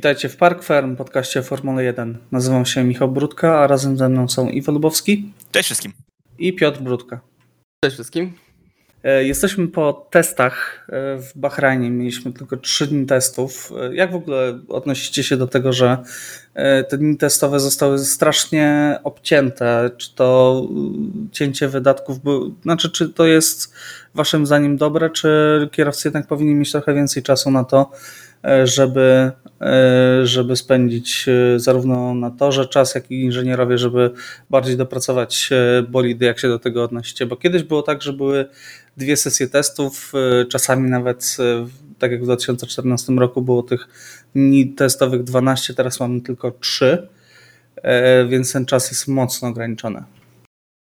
Witajcie w Park Firm, podcaście Formuły 1. Nazywam się Michał Brudka, a razem ze mną są Iwo Lubowski. Cześć wszystkim. I Piotr Brudka. Cześć wszystkim. E, jesteśmy po testach e, w Bahrajnie. Mieliśmy tylko trzy dni testów. E, jak w ogóle odnosicie się do tego, że te dni testowe zostały strasznie obcięte? Czy to cięcie wydatków, znaczy, czy to jest Waszym zdaniem dobre, czy kierowcy jednak powinni mieć trochę więcej czasu na to, żeby, żeby spędzić zarówno na torze czas, jak i inżynierowie, żeby bardziej dopracować bolidy, jak się do tego odnosicie? Bo kiedyś było tak, że były dwie sesje testów, czasami nawet tak jak w 2014 roku było tych dni testowych 12, teraz mamy tylko 3, e, więc ten czas jest mocno ograniczony.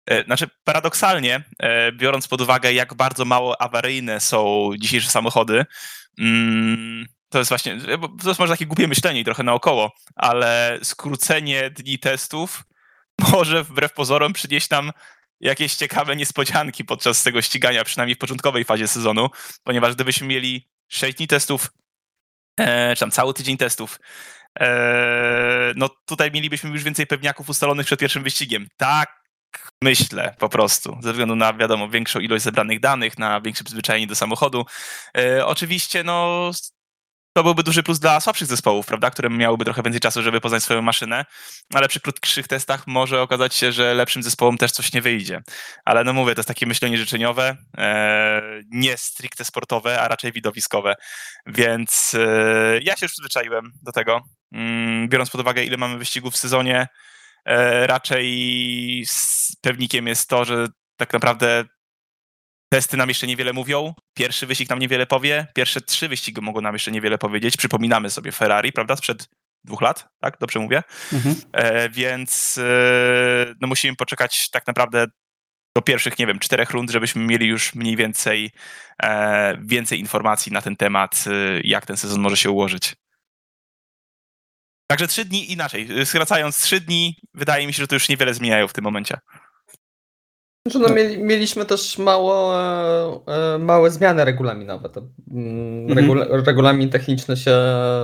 E, znaczy, paradoksalnie, e, biorąc pod uwagę, jak bardzo mało awaryjne są dzisiejsze samochody, mm, to jest właśnie, to jest może takie głupie myślenie i trochę naokoło, ale skrócenie dni testów może wbrew pozorom przynieść nam jakieś ciekawe niespodzianki podczas tego ścigania, przynajmniej w początkowej fazie sezonu, ponieważ gdybyśmy mieli 6 dni testów, e, czy tam cały tydzień testów, e, no tutaj mielibyśmy już więcej pewniaków ustalonych przed pierwszym wyścigiem. Tak myślę po prostu, ze względu na, wiadomo, większą ilość zebranych danych, na większe przyzwyczajenie do samochodu. E, oczywiście, no, to byłby duży plus dla słabszych zespołów, prawda, które miałyby trochę więcej czasu, żeby poznać swoją maszynę, ale przy krótszych testach może okazać się, że lepszym zespołom też coś nie wyjdzie. Ale no mówię, to jest takie myślenie życzeniowe, e, nie stricte sportowe, a raczej widowiskowe, więc e, ja się już przyzwyczaiłem do tego, mm, biorąc pod uwagę, ile mamy wyścigów w sezonie, e, raczej pewnikiem jest to, że tak naprawdę Testy nam jeszcze niewiele mówią, pierwszy wyścig nam niewiele powie, pierwsze trzy wyścigi mogą nam jeszcze niewiele powiedzieć. Przypominamy sobie Ferrari, prawda, sprzed dwóch lat, tak? Dobrze mówię? Mhm. E, więc e, no musimy poczekać tak naprawdę do pierwszych, nie wiem, czterech rund, żebyśmy mieli już mniej więcej e, więcej informacji na ten temat, e, jak ten sezon może się ułożyć. Także trzy dni inaczej. Skracając trzy dni, wydaje mi się, że to już niewiele zmieniają w tym momencie. Znaczy, no, mieli, mieliśmy też mało, e, małe zmiany regulaminowe. To, mm, mhm. regula, regulamin techniczny się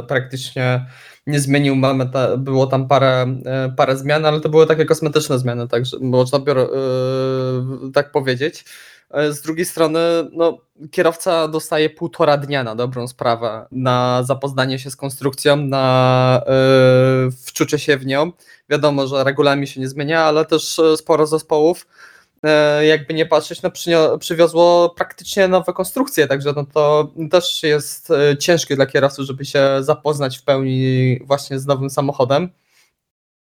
praktycznie nie zmienił. Mamy ta, było tam parę, e, parę zmian, ale to były takie kosmetyczne zmiany, także można e, tak powiedzieć. Z drugiej strony, no, kierowca dostaje półtora dnia na dobrą sprawę, na zapoznanie się z konstrukcją, na wczucie się w nią. Wiadomo, że regulamin się nie zmienia, ale też sporo zespołów E, jakby nie patrzeć, no przywiozło praktycznie nowe konstrukcje, także no to też jest e, ciężkie dla kierowców, żeby się zapoznać w pełni właśnie z nowym samochodem.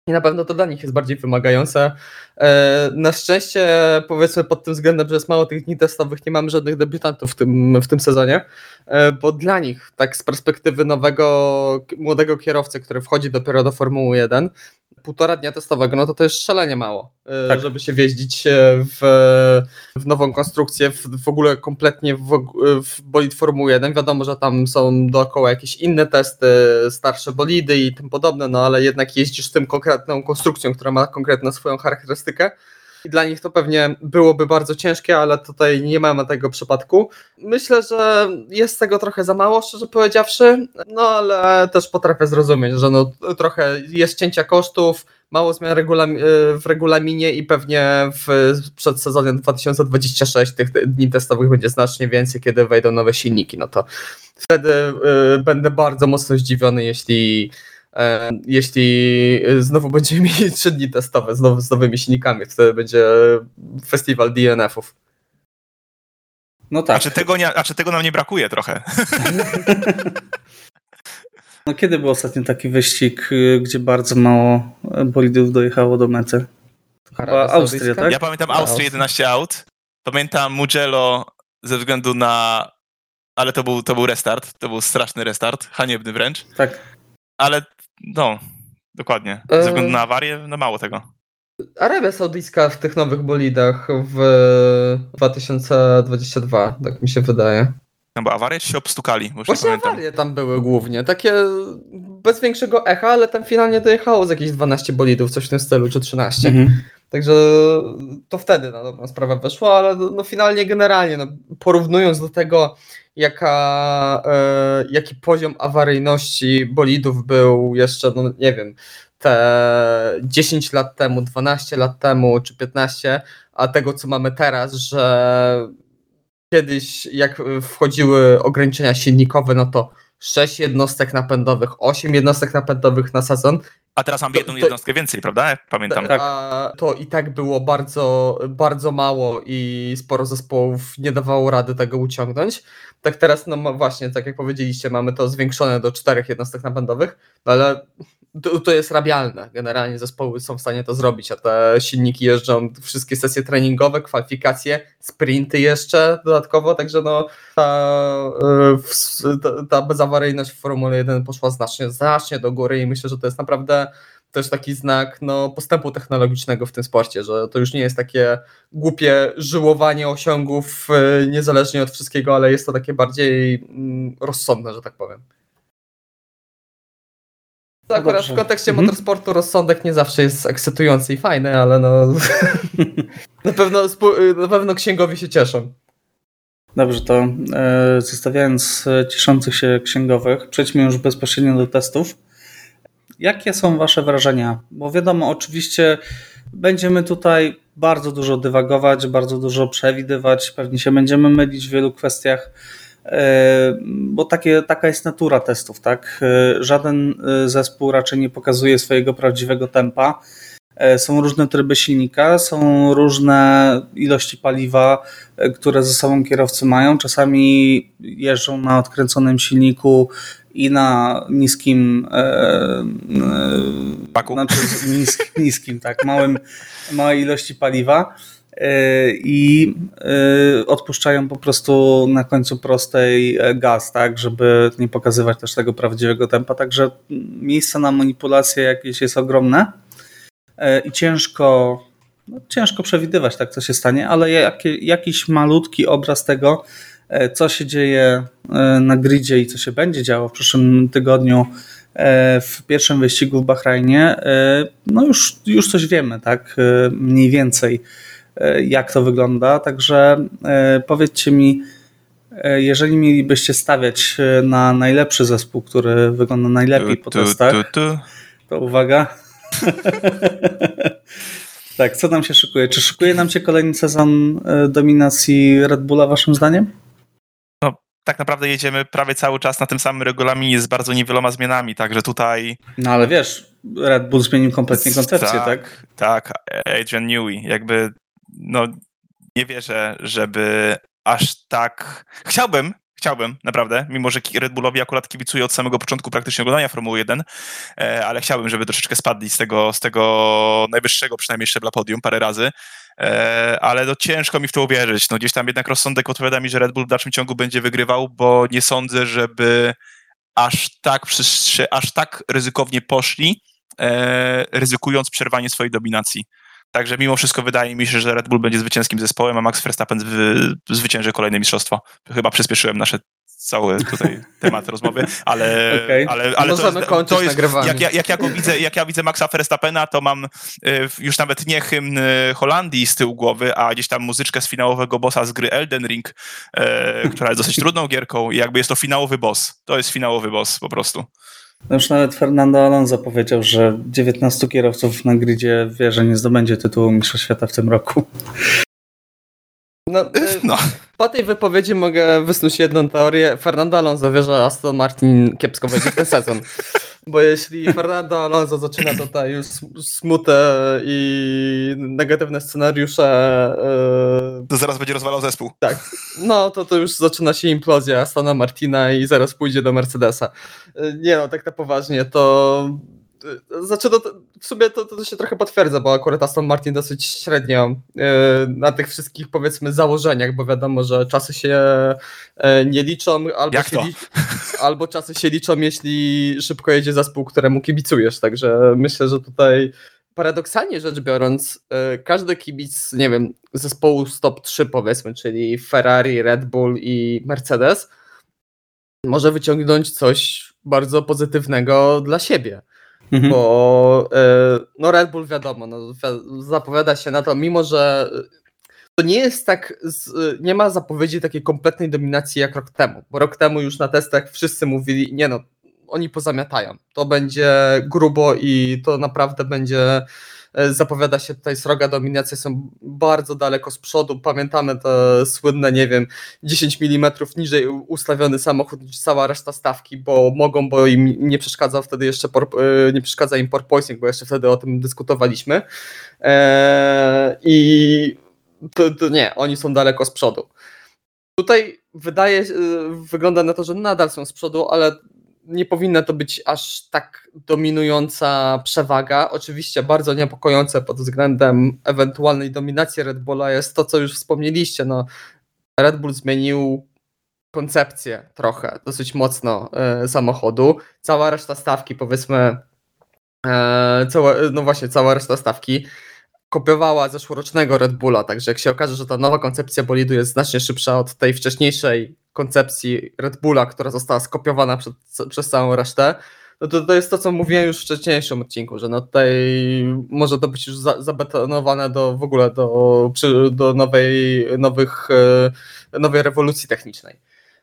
I na pewno to dla nich jest bardziej wymagające. E, na szczęście, powiedzmy, pod tym względem, że jest mało tych dni testowych, nie mamy żadnych debiutantów w tym, w tym sezonie, bo dla nich, tak z perspektywy nowego, młodego kierowcy, który wchodzi dopiero do Formuły 1, półtora dnia testowego, no to to jest szalenie mało, e, tak. żeby się wjeździć w, w nową konstrukcję, w, w ogóle kompletnie w, w bolid Formuły 1. Wiadomo, że tam są dookoła jakieś inne testy, starsze bolidy i tym podobne, no ale jednak jeździsz z tym konkretną konstrukcją, która ma konkretną swoją charakterystykę. I dla nich to pewnie byłoby bardzo ciężkie, ale tutaj nie mamy tego przypadku. Myślę, że jest tego trochę za mało, szczerze powiedziawszy, no ale też potrafię zrozumieć, że no, trochę jest cięcia kosztów, mało zmian w regulaminie i pewnie w przed sezonem 2026 tych dni testowych będzie znacznie więcej, kiedy wejdą nowe silniki. No to wtedy y, będę bardzo mocno zdziwiony, jeśli jeśli znowu będziemy mieli trzy dni testowe znowu z nowymi silnikami, wtedy będzie festiwal DNF-ów. No tak. A czy, tego nie, a czy tego nam nie brakuje trochę? No kiedy był ostatnio taki wyścig, gdzie bardzo mało bolidów dojechało do mety? Chyba Austria, tak? Ja pamiętam Austrię 11 aut. Pamiętam Mugello ze względu na... Ale to był, to był restart, to był straszny restart, haniebny wręcz. Tak. Ale no, dokładnie. Ze względu na awarię, no mało tego. Arabia Saudyjska w tych nowych bolidach w 2022, tak mi się wydaje. No bo awarie się obstukali? Właśnie awarie tam były głównie, takie bez większego echa, ale tam finalnie dojechało z jakieś 12 bolidów, coś w tym stylu, czy 13. Mhm. Także to wtedy na dobrą sprawę weszło, ale no finalnie generalnie, no, porównując do tego, jaka, e, jaki poziom awaryjności bolidów był jeszcze, no nie wiem, te 10 lat temu, 12 lat temu czy 15, a tego co mamy teraz, że kiedyś jak wchodziły ograniczenia silnikowe, no to 6 jednostek napędowych, 8 jednostek napędowych na sezon. A teraz mamy jedną to, jednostkę więcej, prawda? Pamiętam. Tak. A to i tak było bardzo, bardzo mało i sporo zespołów nie dawało rady tego uciągnąć. Tak teraz, no właśnie, tak jak powiedzieliście, mamy to zwiększone do czterech jednostek napędowych, no ale to, to, jest rabialne. Generalnie zespoły są w stanie to zrobić, a te silniki jeżdżą wszystkie sesje treningowe, kwalifikacje, sprinty jeszcze dodatkowo, także no ta, e, ta, bezawaryjność w Formule 1 poszła znacznie, znacznie do góry i myślę, że to jest naprawdę też taki znak no, postępu technologicznego w tym sporcie, że to już nie jest takie głupie żyłowanie osiągów e, niezależnie od wszystkiego, ale jest to takie bardziej mm, rozsądne, że tak powiem. To akurat Dobrze. w kontekście mhm. motorsportu rozsądek nie zawsze jest ekscytujący i fajny, ale no na, pewno, na pewno księgowi się cieszą. Dobrze, to e, zostawiając cieszących się księgowych, przejdźmy już bezpośrednio do testów. Jakie są Wasze wrażenia? Bo wiadomo, oczywiście będziemy tutaj bardzo dużo dywagować, bardzo dużo przewidywać, pewnie się będziemy mylić w wielu kwestiach. E, bo takie, taka jest natura testów, tak? E, żaden e, zespół raczej nie pokazuje swojego prawdziwego tempa. Są różne tryby silnika, są różne ilości paliwa, które ze sobą kierowcy mają. Czasami jeżdżą na odkręconym silniku i na niskim Paku. Znaczy niskim, niskim tak, małym, małej ilości paliwa. E, i e, odpuszczają po prostu na końcu prostej e, gaz, tak, żeby nie pokazywać też tego prawdziwego tempa. Także miejsce na manipulacje jakieś jest ogromne i ciężko, no, ciężko przewidywać tak, co się stanie, ale jakiś malutki obraz tego, co się dzieje na gridzie i co się będzie działo w przyszłym tygodniu w pierwszym wyścigu w Bahrajnie, no już, już coś wiemy, tak, mniej więcej. E, jak to wygląda. Także e, powiedzcie mi, e, jeżeli mielibyście stawiać na najlepszy zespół, który wygląda najlepiej po testach, to uwaga. tak, co nam się szykuje? Czy szykuje nam się kolejny sezon dominacji Red Bulla, waszym zdaniem? No, tak naprawdę jedziemy prawie cały czas na tym samym regulaminie z bardzo niewieloma zmianami, także tutaj... No ale wiesz, Red Bull zmienił kompletnie koncepcję, tak? Tak, tak Adrian Newey, jakby no nie wierzę, żeby aż tak. Chciałbym, chciałbym, naprawdę, mimo że Red Bullowi akurat kibicuję od samego początku praktycznie oglądania Formuły 1, e, ale chciałbym, żeby troszeczkę spadli z tego, z tego najwyższego przynajmniej szczebla podium parę razy, e, ale no ciężko mi w to uwierzyć. No gdzieś tam jednak rozsądek odpowiada mi, że Red Bull w dalszym ciągu będzie wygrywał, bo nie sądzę, żeby aż tak, aż tak ryzykownie poszli, e, ryzykując przerwanie swojej dominacji. Także mimo wszystko wydaje mi się, że Red Bull będzie zwycięskim zespołem, a Max Verstappen zwycięży kolejne mistrzostwo. Chyba przyspieszyłem nasze cały tutaj temat rozmowy, ale, okay. ale, ale to, jest, to jest jak, jak, jak, ja go widzę, jak ja widzę Maxa Verstappena, to mam y, już nawet nie hymn y, Holandii z tyłu głowy, a gdzieś tam muzyczkę z finałowego bossa z gry Elden Ring, e, która jest dosyć trudną gierką i jakby jest to finałowy boss. To jest finałowy boss po prostu. No już nawet Fernando Alonso powiedział, że 19 kierowców na gridzie wie, że nie zdobędzie tytułu Mistrza Świata w tym roku. No, no. Po tej wypowiedzi mogę wysnuć jedną teorię. Fernando Alonso wie, że Aston Martin kiepsko będzie w ten sezon. Bo jeśli Fernando Alonso zaczyna tutaj już smutę i negatywne scenariusze. Yy... To zaraz będzie rozwalał zespół. Tak. No to to już zaczyna się implozja Astona Martina i zaraz pójdzie do Mercedesa. Yy, nie no, tak na poważnie, to znaczy, to, w sumie to, to się trochę potwierdza, bo akurat Aston Martin dosyć średnio yy, na tych wszystkich powiedzmy założeniach, bo wiadomo, że czasy się yy, nie liczą, albo, Jak się li albo czasy się liczą, jeśli szybko jedzie zespół, któremu kibicujesz. Także myślę, że tutaj paradoksalnie rzecz biorąc, yy, każdy kibic, nie wiem, zespołu stop 3 powiedzmy, czyli Ferrari, Red Bull i Mercedes, może wyciągnąć coś bardzo pozytywnego dla siebie. Mhm. bo e, no Red Bull wiadomo, no, zapowiada się na to, mimo że to nie jest tak, nie ma zapowiedzi takiej kompletnej dominacji jak rok temu, bo rok temu już na testach wszyscy mówili, nie no, oni pozamiatają, to będzie grubo i to naprawdę będzie zapowiada się tutaj sroga dominacja, są bardzo daleko z przodu. Pamiętamy te słynne, nie wiem, 10 mm niżej ustawiony samochód niż cała reszta stawki, bo mogą, bo im nie przeszkadza wtedy jeszcze e, nie przeszkadza im porpoising, bo jeszcze wtedy o tym dyskutowaliśmy. Eee, I to, to nie, oni są daleko z przodu. Tutaj wydaje, e, wygląda na to, że nadal są z przodu, ale nie powinna to być aż tak dominująca przewaga. Oczywiście bardzo niepokojące pod względem ewentualnej dominacji Red Bulla jest to, co już wspomnieliście. No, Red Bull zmienił koncepcję trochę, dosyć mocno e, samochodu. Cała reszta stawki, powiedzmy, e, cała, no właśnie, cała reszta stawki kopiowała zeszłorocznego Red Bulla, także jak się okaże, że ta nowa koncepcja bolidu jest znacznie szybsza od tej wcześniejszej koncepcji Red Bulla, która została skopiowana przed, przez całą resztę, no to, to jest to, co mówiłem już w wcześniejszym odcinku, że no tutaj może to być już za, zabetonowane do w ogóle do, do nowej, nowych, e, nowej rewolucji technicznej.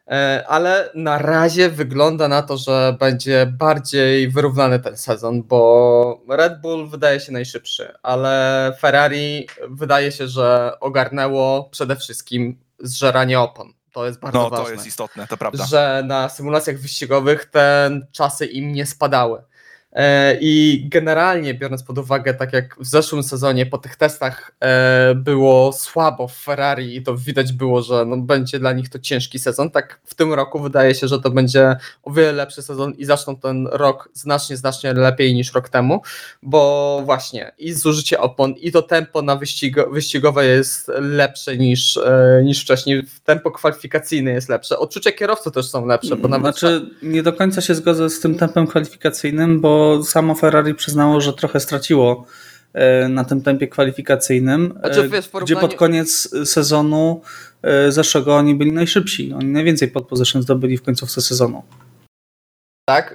E, ale na razie wygląda na to, że będzie bardziej wyrównany ten sezon, bo Red Bull wydaje się najszybszy, ale Ferrari wydaje się, że ogarnęło przede wszystkim zżeranie opon. To jest bardzo no, ważne. No, to jest istotne, to prawda. Że na symulacjach wyścigowych te czasy im nie spadały. E, I generalnie biorąc pod uwagę, tak jak w zeszłym sezonie po tych testach e, było słabo w Ferrari i to widać było, że no będzie dla nich to ciężki sezon, tak w tym roku wydaje się, że to będzie o wiele lepszy sezon i zaczną ten rok znacznie, znacznie lepiej niż rok temu, bo właśnie i zużycie opon i to tempo na wyścigo, wyścigowe jest lepsze niż, e, niż wcześniej, tempo kwalifikacyjne jest lepsze, odczucia kierowców też są lepsze. Bo nawet... Znaczy nie do końca się zgodzę z tym tempem kwalifikacyjnym, bo samo Ferrari przyznało, że trochę straciło e, na tym tempie kwalifikacyjnym, znaczy, wiesz, porównaniu... gdzie pod koniec sezonu e, zeszłego oni byli najszybsi. Oni najwięcej pod position zdobyli w końcówce sezonu. Tak,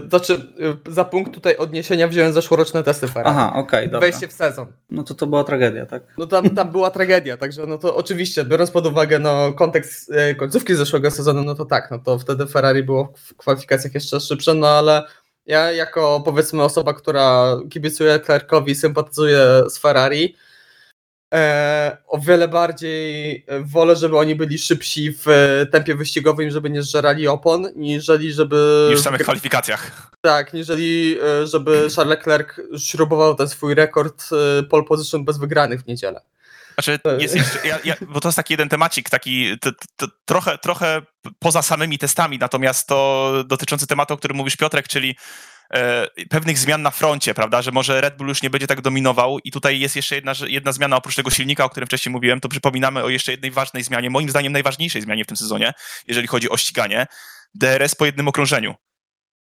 yy, znaczy yy, za punkt tutaj odniesienia wziąłem zeszłoroczne testy Ferrari. Aha, okej, okay, dobra. Wejście w sezon. No to to była tragedia, tak? No tam, tam była tragedia, także no to oczywiście, biorąc pod uwagę no, kontekst yy, końcówki zeszłego sezonu, no to tak, no to wtedy Ferrari było w kwalifikacjach jeszcze szybsze, no ale ja jako powiedzmy osoba, która kibicuje Clarkowi, sympatyzuje z Ferrari, e, o wiele bardziej wolę, żeby oni byli szybsi w tempie wyścigowym, żeby nie zżerali opon, niżeli żeby... Niż w samych kwalifikacjach. Tak, niżeli e, żeby Charles Leclerc śrubował ten swój rekord e, pole position bez wygranych w niedzielę. Znaczy, jest jeszcze, ja, ja, bo to jest taki jeden temacik, taki to, to, trochę, trochę poza samymi testami, natomiast to dotyczący tematu, o którym mówisz Piotrek, czyli e, pewnych zmian na froncie, prawda, że może Red Bull już nie będzie tak dominował i tutaj jest jeszcze jedna, jedna zmiana oprócz tego silnika, o którym wcześniej mówiłem, to przypominamy o jeszcze jednej ważnej zmianie, moim zdaniem najważniejszej zmianie w tym sezonie, jeżeli chodzi o ściganie, DRS po jednym okrążeniu.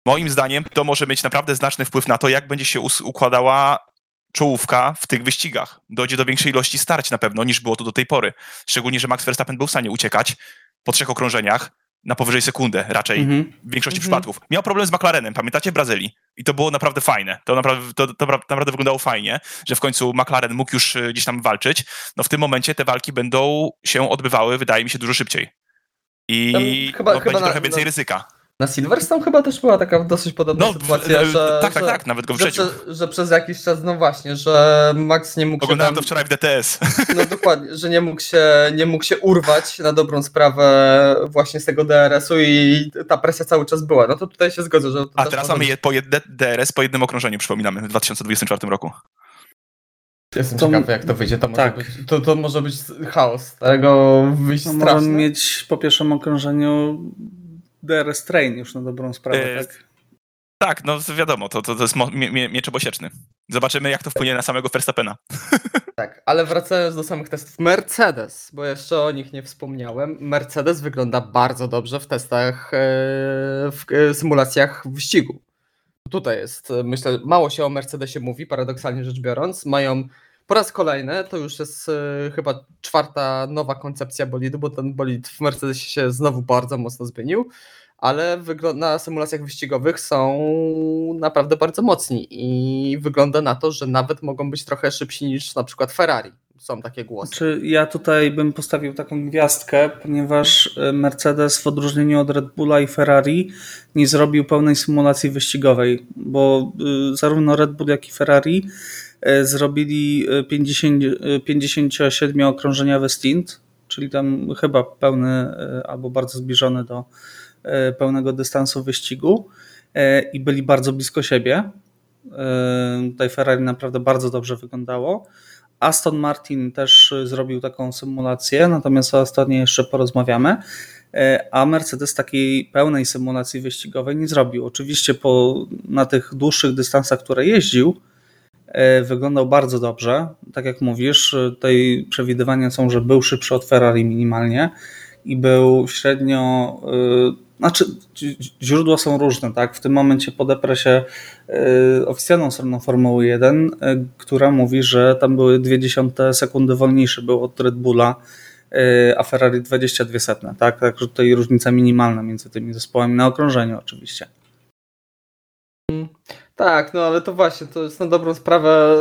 Moim zdaniem to może mieć naprawdę znaczny wpływ na to, jak będzie się układała czołówka w tych wyścigach. Dojdzie do większej ilości starć na pewno niż było to do tej pory. Szczególnie, że Max Verstappen był w stanie uciekać po trzech okrążeniach na powyżej sekundę raczej mm -hmm. w większości mm -hmm. przypadków. Miał problem z McLarenem, pamiętacie w Brazylii? I to było naprawdę fajne. To naprawdę, to, to naprawdę wyglądało fajnie, że w końcu McLaren mógł już e, gdzieś tam walczyć. No w tym momencie te walki będą się odbywały, wydaje mi się, dużo szybciej. I chyba, no, chyba będzie na, trochę więcej no, ryzyka. Na Silverstone chyba też była taka dosyć podobna no, sytuacja, że, tak, tak, że, tak, nawet go że, że, przez jakiś czas, no właśnie, że Max nie mógł Oglądałem się tam, to wczoraj w DTS. No dokładnie, że nie mógł, się, nie mógł się urwać na dobrą sprawę właśnie z tego DRS-u i ta presja cały czas była. No to tutaj się zgodzę, że... A teraz mamy je po jed, DRS po jednym okrążeniu, przypominamy, w 2024 roku. Jestem to, ciekawy, jak to wyjdzie. To, tak. może, być, to, to może być chaos. Tego wyjść no, straszny. mieć po pierwszym okrążeniu DRS Train już na dobrą sprawę, e, tak? Tak, no wiadomo, to, to, to jest mie, mie, miecz obosieczny. Zobaczymy, jak to wpłynie na samego Verstappena. Tak, ale wracając do samych testów. Mercedes, bo jeszcze o nich nie wspomniałem. Mercedes wygląda bardzo dobrze w testach, e, w e, symulacjach wyścigu. Tutaj jest, myślę, mało się o Mercedesie mówi, paradoksalnie rzecz biorąc. Mają po raz kolejny, to już jest chyba czwarta nowa koncepcja bolidu, bo ten bolid w Mercedesie się znowu bardzo mocno zmienił ale na symulacjach wyścigowych są naprawdę bardzo mocni i wygląda na to, że nawet mogą być trochę szybsi niż na przykład Ferrari. Są takie głosy. Czy ja tutaj bym postawił taką gwiazdkę, ponieważ e, Mercedes w odróżnieniu od Red Bulla i Ferrari nie zrobił pełnej symulacji wyścigowej, bo e, zarówno Red Bull, jak i Ferrari zrobili 50, 57-okrążeniowy stint, czyli tam chyba pełny albo bardzo zbliżony do E, pełnego dystansu wyścigu e, i byli bardzo blisko siebie. E, tutaj Ferrari naprawdę bardzo dobrze wyglądało. Aston Martin też zrobił taką symulację, natomiast o Astonie jeszcze porozmawiamy. A Mercedes takiej pełnej symulacji wyścigowej nie zrobił. Oczywiście po, na tych dłuższych dystansach, które jeździł, wyglądał bardzo dobrze. Tak jak mówisz, tutaj przewidywania są, że był szybszy od Ferrari minimalnie i był średnio znaczy, źródła są różne, tak? W tym momencie podeprę się oficjalną stroną Formuły 1, y, która mówi, że tam były 0,2 sekundy wolniejsze było od Red Bulla, a Ferrari 22 setne, tak? Także tutaj różnica minimalna między tymi zespołami na okrążeniu oczywiście. Tak, no ale to właśnie, to jest na dobrą sprawę,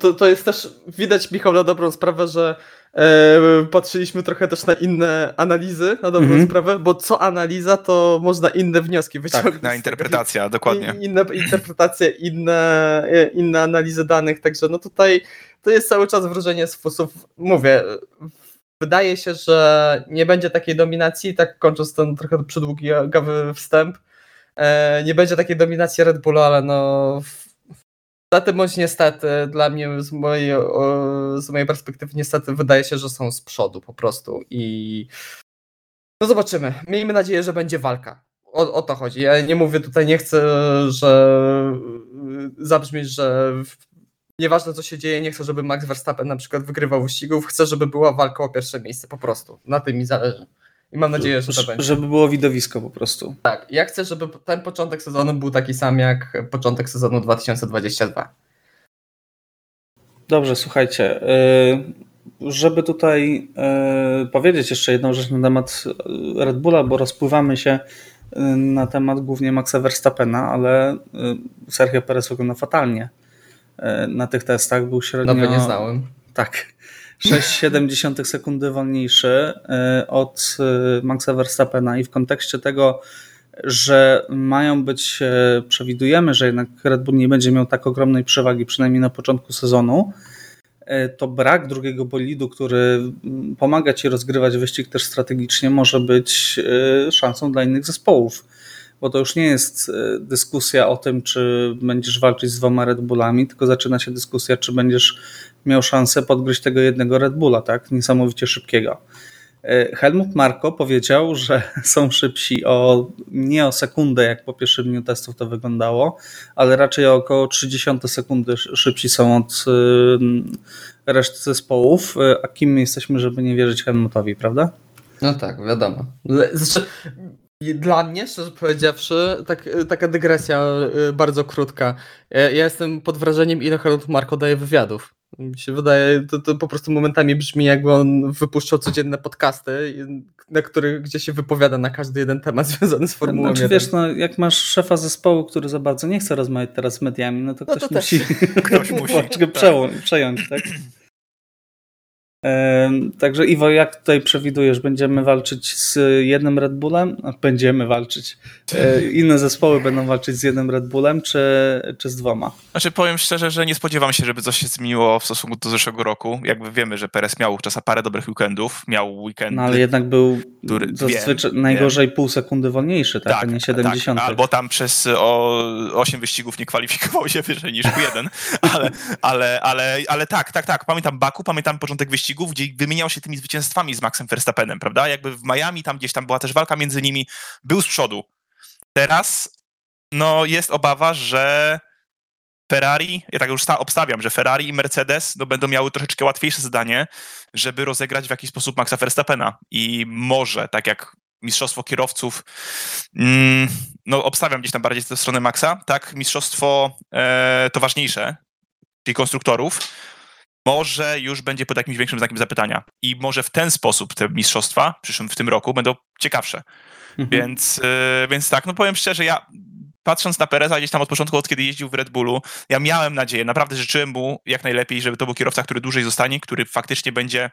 to, to jest też, widać Michał na dobrą sprawę, że e, patrzyliśmy trochę też na inne analizy, na dobrą mhm. sprawę, bo co analiza, to można inne wnioski wyciągnąć. Tak, na interpretacja, dokładnie. Inne interpretacje, inne, inne analizy danych, także no tutaj to jest cały czas wrażenie sposób, mówię, wydaje się, że nie będzie takiej dominacji, tak kończąc ten trochę przydługi wstęp, E, nie będzie takiej dominacji Red Bullu, ale no tym bądź niestety, dla mnie z mojej, z mojej perspektywy niestety wydaje się, że są z przodu po prostu i no zobaczymy. Miejmy nadzieję, że będzie walka. O, o to chodzi. Ja nie mówię tutaj, nie chcę, że zabrzmieć, że nieważne co się dzieje, nie chcę, żeby Max Verstappen na przykład wygrywał wyścigów, chcę, żeby była walka o pierwsze miejsce po prostu. Na tym mi zależy. I mam nadzieję, że to będzie. Żeby było widowisko po prostu. Tak, ja chcę, żeby ten początek sezonu był taki sam jak początek sezonu 2022. Dobrze, słuchajcie. Y, żeby tutaj y, powiedzieć jeszcze jedną rzecz na temat Red Bulla, bo rozpływamy się y, na temat głównie Maxa Verstappena, ale Sergio Perez wygląda fatalnie na tych testach. Był średnio... Nowy nie znałem. Tak. 6,7 sekundy wolniejszy e, od e, Maxa Verstappena i w kontekście tego, że mają być, e, przewidujemy, że jednak Red Bull nie będzie miał tak ogromnej przewagi, przynajmniej na początku sezonu, to brak drugiego bolidu, który pomaga ci rozgrywać wyścig też strategicznie, może być szansą dla innych zespołów. Bo to już nie jest dyskusja o tym, czy będziesz walczyć z dwoma Red Bullami, tylko zaczyna się dyskusja, czy będziesz miał szansę podgryźć tego jednego Red Bulla, tak? Niesamowicie szybkiego. E, Helmut Marko powiedział, że są szybsi o nie o sekundę, jak po pierwszym dniu testów to wyglądało, ale raczej o około 30 sekundy szybsi są od y, reszty zespołów. E, a kim my jesteśmy, żeby nie wierzyć Helmutowi, prawda? No tak, wiadomo. Znaczy, dla mnie, szczerze powiedziawszy, tak, taka dygresja y, bardzo krótka. Ja, ja jestem pod wrażeniem, ile Helmut Marko daje wywiadów. Mi się wydaje, to, to po prostu momentami brzmi, jakby on wypuszczał codzienne podcasty, na których, gdzie się wypowiada na każdy jeden temat związany z Formułą znaczy, wiesz, no, jak masz szefa zespołu, który za bardzo nie chce rozmawiać teraz z mediami, no to ktoś no to musi, ktoś musi tak. przejąć, tak? Także Iwo, jak tutaj przewidujesz, będziemy walczyć z jednym Red Bullem? Będziemy walczyć. E, inne zespoły będą walczyć z jednym Red Bullem, czy, czy z dwoma? Znaczy powiem szczerze, że nie spodziewam się, żeby coś się zmieniło w stosunku do zeszłego roku. Jakby wiemy, że Perez miał czasem parę dobrych weekendów, miał weekend. No ale jednak był który, zazwyczaj wiem, najgorzej wiem. pół sekundy wolniejszy, tak, tak a nie 70. Tak, albo tam przez o 8 wyścigów nie kwalifikował się wyżej niż Q1, ale, ale, ale, ale tak, tak, tak. Pamiętam Baku, pamiętam początek wyścigu wyścigów, gdzie wymieniał się tymi zwycięstwami z Maxem Verstappenem, prawda? Jakby w Miami tam gdzieś tam była też walka między nimi, był z przodu. Teraz no jest obawa, że Ferrari, ja tak już obstawiam, że Ferrari i Mercedes no, będą miały troszeczkę łatwiejsze zadanie, żeby rozegrać w jakiś sposób Maxa Verstappena. I może, tak jak mistrzostwo kierowców, mm, no obstawiam gdzieś tam bardziej tę stronę Maxa, tak, mistrzostwo e, to ważniejsze, czyli konstruktorów, może już będzie pod jakimś większym znakiem zapytania. I może w ten sposób te mistrzostwa w przyszłym, w tym roku będą ciekawsze. Mhm. Więc, yy, więc tak, no powiem szczerze, ja patrząc na Pereza gdzieś tam od początku, od kiedy jeździł w Red Bullu, ja miałem nadzieję, naprawdę życzyłem mu jak najlepiej, żeby to był kierowca, który dłużej zostanie, który faktycznie będzie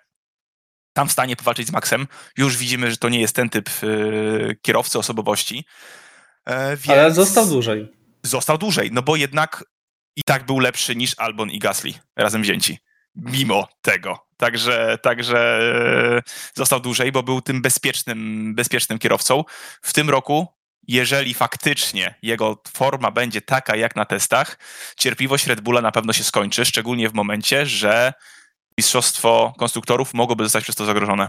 tam w stanie powalczyć z Maxem. Już widzimy, że to nie jest ten typ yy, kierowcy osobowości. E, więc... Ale został dłużej. Został dłużej, no bo jednak i tak był lepszy niż Albon i Gasly razem wzięci. Mimo tego. Także, także e, został dłużej, bo był tym bezpiecznym, bezpiecznym kierowcą. W tym roku jeżeli faktycznie jego forma będzie taka jak na testach, cierpliwość Red Bulla na pewno się skończy, szczególnie w momencie, że mistrzostwo konstruktorów mogłoby zostać przez to zagrożone.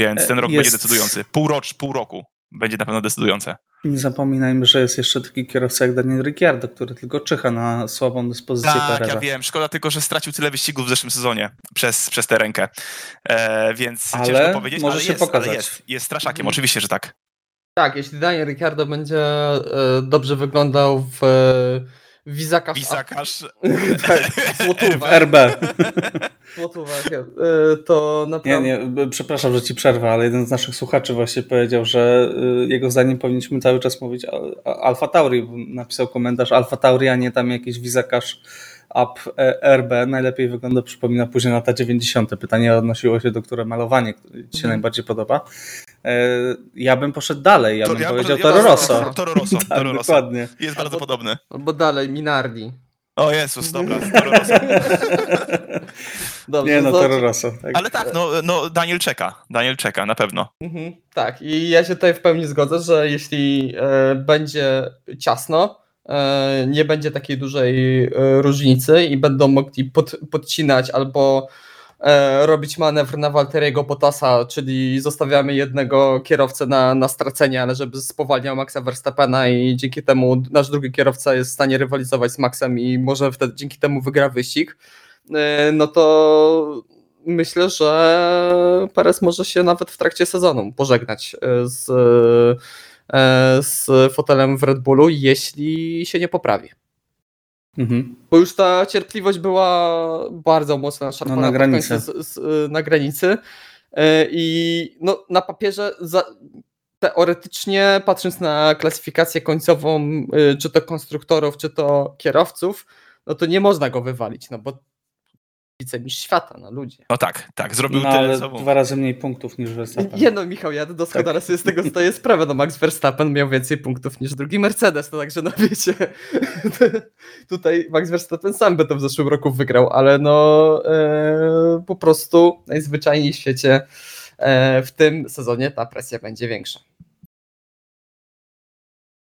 Więc ten rok jest... będzie decydujący. Pół, rocz, pół roku będzie na pewno decydujące. Nie zapominajmy, że jest jeszcze taki kierowca jak Daniel Ricciardo, który tylko czyha na słabą dyspozycję tak, Pereza. ja wiem. Szkoda tylko, że stracił tyle wyścigów w zeszłym sezonie przez, przez tę rękę. E, więc ale ciężko powiedzieć, może ale się jest, pokazać. Ale jest, jest straszakiem, mhm. oczywiście, że tak. Tak, jeśli Daniel Ricciardo będzie e, dobrze wyglądał w e, Wizakarz. Wizakarz. tak, RB. E, to naprawdę... Nie, nie, przepraszam, że ci przerwę, ale jeden z naszych słuchaczy właśnie powiedział, że jego zdaniem powinniśmy cały czas mówić Alfa Tauri. Napisał komentarz Alfa Tauri, a nie tam jakiś Wizakarz Up RB najlepiej wygląda, przypomina później lata 90. Pytanie odnosiło się do które malowanie które Ci się mhm. najbardziej podoba. E, ja bym poszedł dalej, ja to, bym ja powiedział Toro Rosso. Toro Rosso, tak, Toro Rosso. Dokładnie. Jest bardzo albo, podobny. Albo dalej, Minardi. O Jezus, dobra, Toro Rosso. Dobrze, nie no, Toro Rosso. Tak. Ale tak, no, no Daniel czeka, Daniel czeka, na pewno. Mhm, tak, i ja się tutaj w pełni zgodzę, że jeśli e, będzie ciasno, e, nie będzie takiej dużej e, różnicy i będą mogli pod, podcinać albo E, robić manewr na Walteriego Bottasa, czyli zostawiamy jednego kierowcę na, na stracenie, ale żeby spowalniał Maxa Verstappena i dzięki temu nasz drugi kierowca jest w stanie rywalizować z Maxem i może wtedy dzięki temu wygra wyścig, e, no to myślę, że Perez może się nawet w trakcie sezonu pożegnać e, z, z fotelem w Red Bullu, jeśli się nie poprawi. Mhm. Bo już ta cierpliwość była bardzo mocno no, na granicy. Z, z, na granicy. E, I no, na papierze za, teoretycznie, patrząc na klasyfikację końcową, e, czy to konstruktorów, czy to kierowców, no to nie można go wywalić, no bo wicemistrz świata, no ludzie. No tak, tak, zrobił no, tyle sobą. dwa razy mniej punktów niż Verstappen. Nie no, Michał, ja doskonale tak. sobie z tego zdaję sprawę, no Max Verstappen miał więcej punktów niż drugi Mercedes, to także no wiecie, tutaj Max Verstappen sam by to w zeszłym roku wygrał, ale no e, po prostu najzwyczajniej w świecie e, w tym sezonie ta presja będzie większa.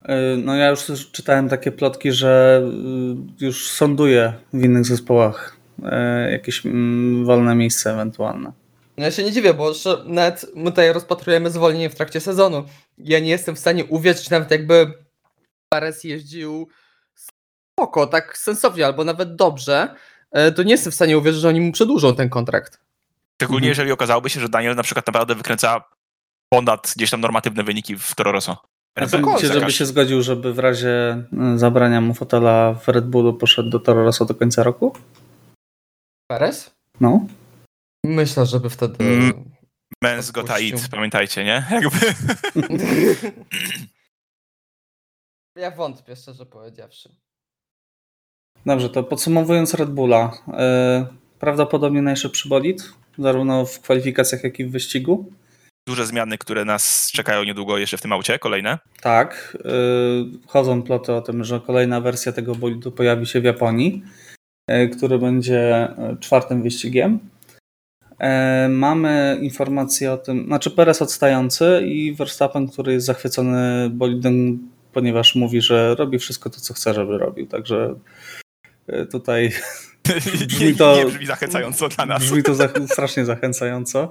E, no ja już czytałem takie plotki, że y, już sąduje w innych zespołach E, jakieś mm, wolne miejsce ewentualne. No ja się nie dziwię, bo nawet my tutaj rozpatrujemy zwolnienie w trakcie sezonu. Ja nie jestem w stanie uwierzyć, nawet jakby Perez jeździł spoko, tak sensownie, albo nawet dobrze, e, to nie jestem w stanie uwierzyć, że oni mu przedłużą ten kontrakt. Szczególnie mhm. jeżeli okazałoby się, że Daniel na przykład naprawdę wykręca ponad gdzieś tam normatywne wyniki w Toro Rosso. A sądzicie, żeby się zgodził, żeby w razie zabrania mu fotela w Red Bullu poszedł do Toro Rosso do końca roku? Perez? No. Myślę, żeby wtedy. Mm, Mens got pamiętajcie, nie? Jakby. ja wątpię, szczerze powiedziawszy. Dobrze, to podsumowując Red Bulla. Yy, prawdopodobnie najszybszy bolid, zarówno w kwalifikacjach, jak i w wyścigu. Duże zmiany, które nas czekają niedługo jeszcze w tym aucie, kolejne. Tak. Yy, chodzą ploty o tym, że kolejna wersja tego bolidu pojawi się w Japonii. E, który będzie e, czwartym wyścigiem. E, mamy informacje o tym, znaczy Perez odstający i Verstappen, który jest zachwycony bolidem, ponieważ mówi, że robi wszystko to, co chce, żeby robił. Także tutaj brzmi to, nie brzmi zachęcająco dla nas. Brzmi to strasznie zachęcająco